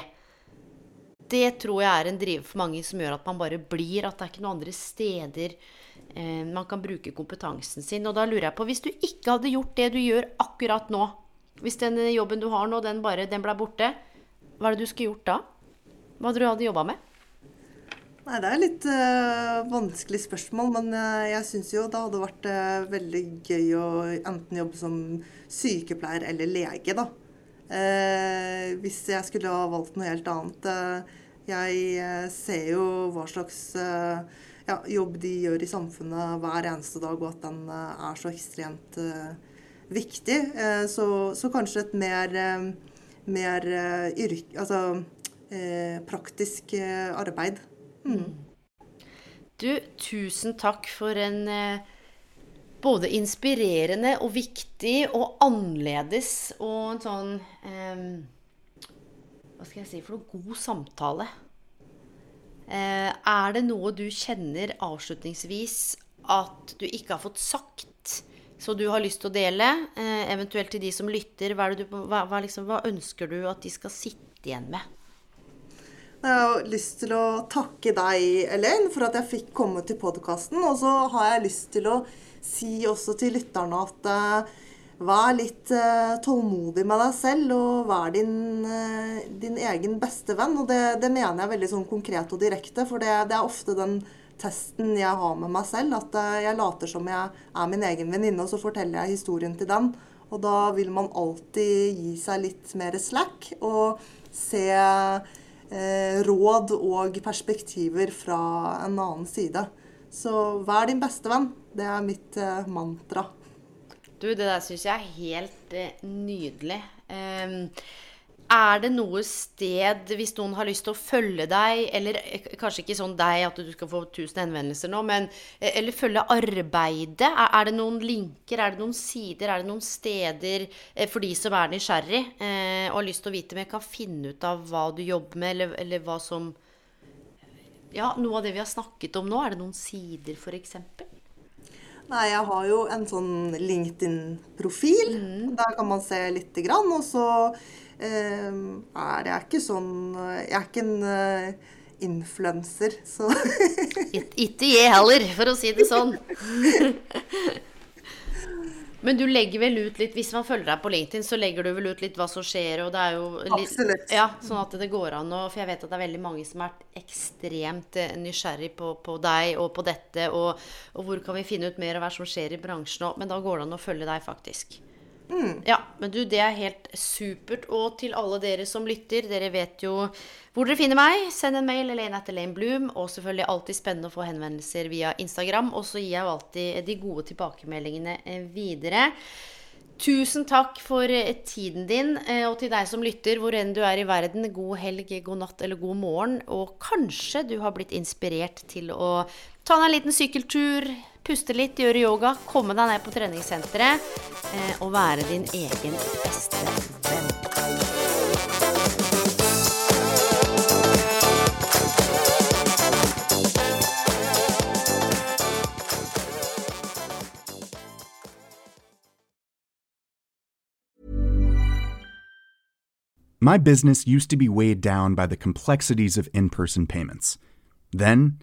Det tror jeg er en driver for mange som gjør at man bare blir. At det er ikke noen andre steder eh, man kan bruke kompetansen sin. Og da lurer jeg på, hvis du ikke hadde gjort det du gjør akkurat nå, hvis den jobben du har nå, den bare den ble borte, hva er det du skulle gjort da? Hva hadde du hadde jobba med? Nei, Det er litt uh, vanskelig spørsmål, men uh, jeg syns jo det hadde vært uh, veldig gøy å enten jobbe som sykepleier eller lege, da. hvis jeg skulle ha valgt noe helt annet. jeg ser jo hva slags ja, jobb de gjør i samfunnet hver eneste dag, og at den er så ekstremt viktig. Så, så, kanskje et mer, mer yrk... Altså praktisk arbeid. Mm. Du, tusen takk for en eh, både inspirerende og viktig og annerledes og en sånn eh, Hva skal jeg si for noe god samtale. Eh, er det noe du kjenner avslutningsvis at du ikke har fått sagt, så du har lyst til å dele? Eh, eventuelt til de som lytter. Hva, du, hva, hva, liksom, hva ønsker du at de skal sitte igjen med? Jeg har lyst til å takke deg, Elaine, for at jeg fikk komme til podkasten. Og så har jeg lyst til å si også til lytterne at uh, vær litt uh, tålmodig med deg selv, og vær din, uh, din egen beste venn. Og det, det, mener jeg veldig sånn konkret og direkte, for det, det, er ofte den testen jeg har med meg selv. At jeg later som jeg er min egen venninne, og så forteller jeg historien til den. Og da vil man alltid gi seg litt mer slack og se råd og perspektiver fra en annen side. Så vær din beste venn. Det er mitt eh, mantra. Du, det der syns jeg er helt eh, nydelig. Um, er det noe sted, hvis noen har lyst til å følge deg, eller eh, kanskje ikke sånn deg at du skal få 1000 henvendelser nå, men eh, eller følge arbeidet? Er, er, det noen linker, er det noen sider, er det noen steder eh, for de som er nysgjerrig eh, og har lyst til å vite mer, kan finne ut av hva du jobber med, eller, eller hva som Ja, noe av det vi har snakket om nå, er det noen sider, f.eks.? Nei, jeg har jo en sånn LinkedIn-profil. Mm. Der kan man se lite grann. Og så er jeg ikke sånn Jeg er ikke en uh, influenser, så Ikke jeg heller, for å si det sånn. Men du legger vel ut litt Hvis man følger deg på LinkedIn, så legger du vel ut litt hva som skjer, og det er jo litt Absolutt. Ja, sånn at det går an å For jeg vet at det er veldig mange som er ekstremt eh, nysgjerrig på, på deg og på dette, og, og hvor kan vi finne ut mer av hva som skjer i bransjen òg, men da går det an å følge deg, faktisk. Ja, men du, det er helt supert. Og til alle dere som lytter, dere vet jo hvor dere finner meg. Send en mail, Elaine etter Lane Bloom. Og selvfølgelig alltid spennende å få henvendelser via Instagram. Og så gir jeg jo alltid de gode tilbakemeldingene eh, videre. Tusen takk for eh, tiden din, eh, og til deg som lytter, hvor enn du er i verden. God helg, god natt eller god morgen. Og kanskje du har blitt inspirert til å ta deg en liten sykkeltur, puste litt, gjøre yoga, komme deg ned på treningssenteret eh, og være din egen beste venn. My business used to be weighed down by the complexities of in person payments. Then,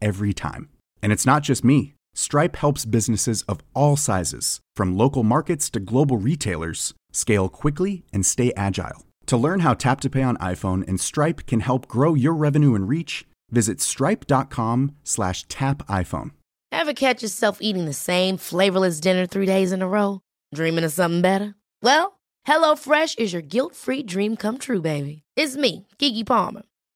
every time. And it's not just me. Stripe helps businesses of all sizes, from local markets to global retailers, scale quickly and stay agile. To learn how Tap to Pay on iPhone and Stripe can help grow your revenue and reach, visit stripe.com/tapiphone. Ever catch yourself eating the same flavorless dinner three days in a row? Dreaming of something better? Well, HelloFresh is your guilt-free dream come true, baby. It's me, Kiki Palmer.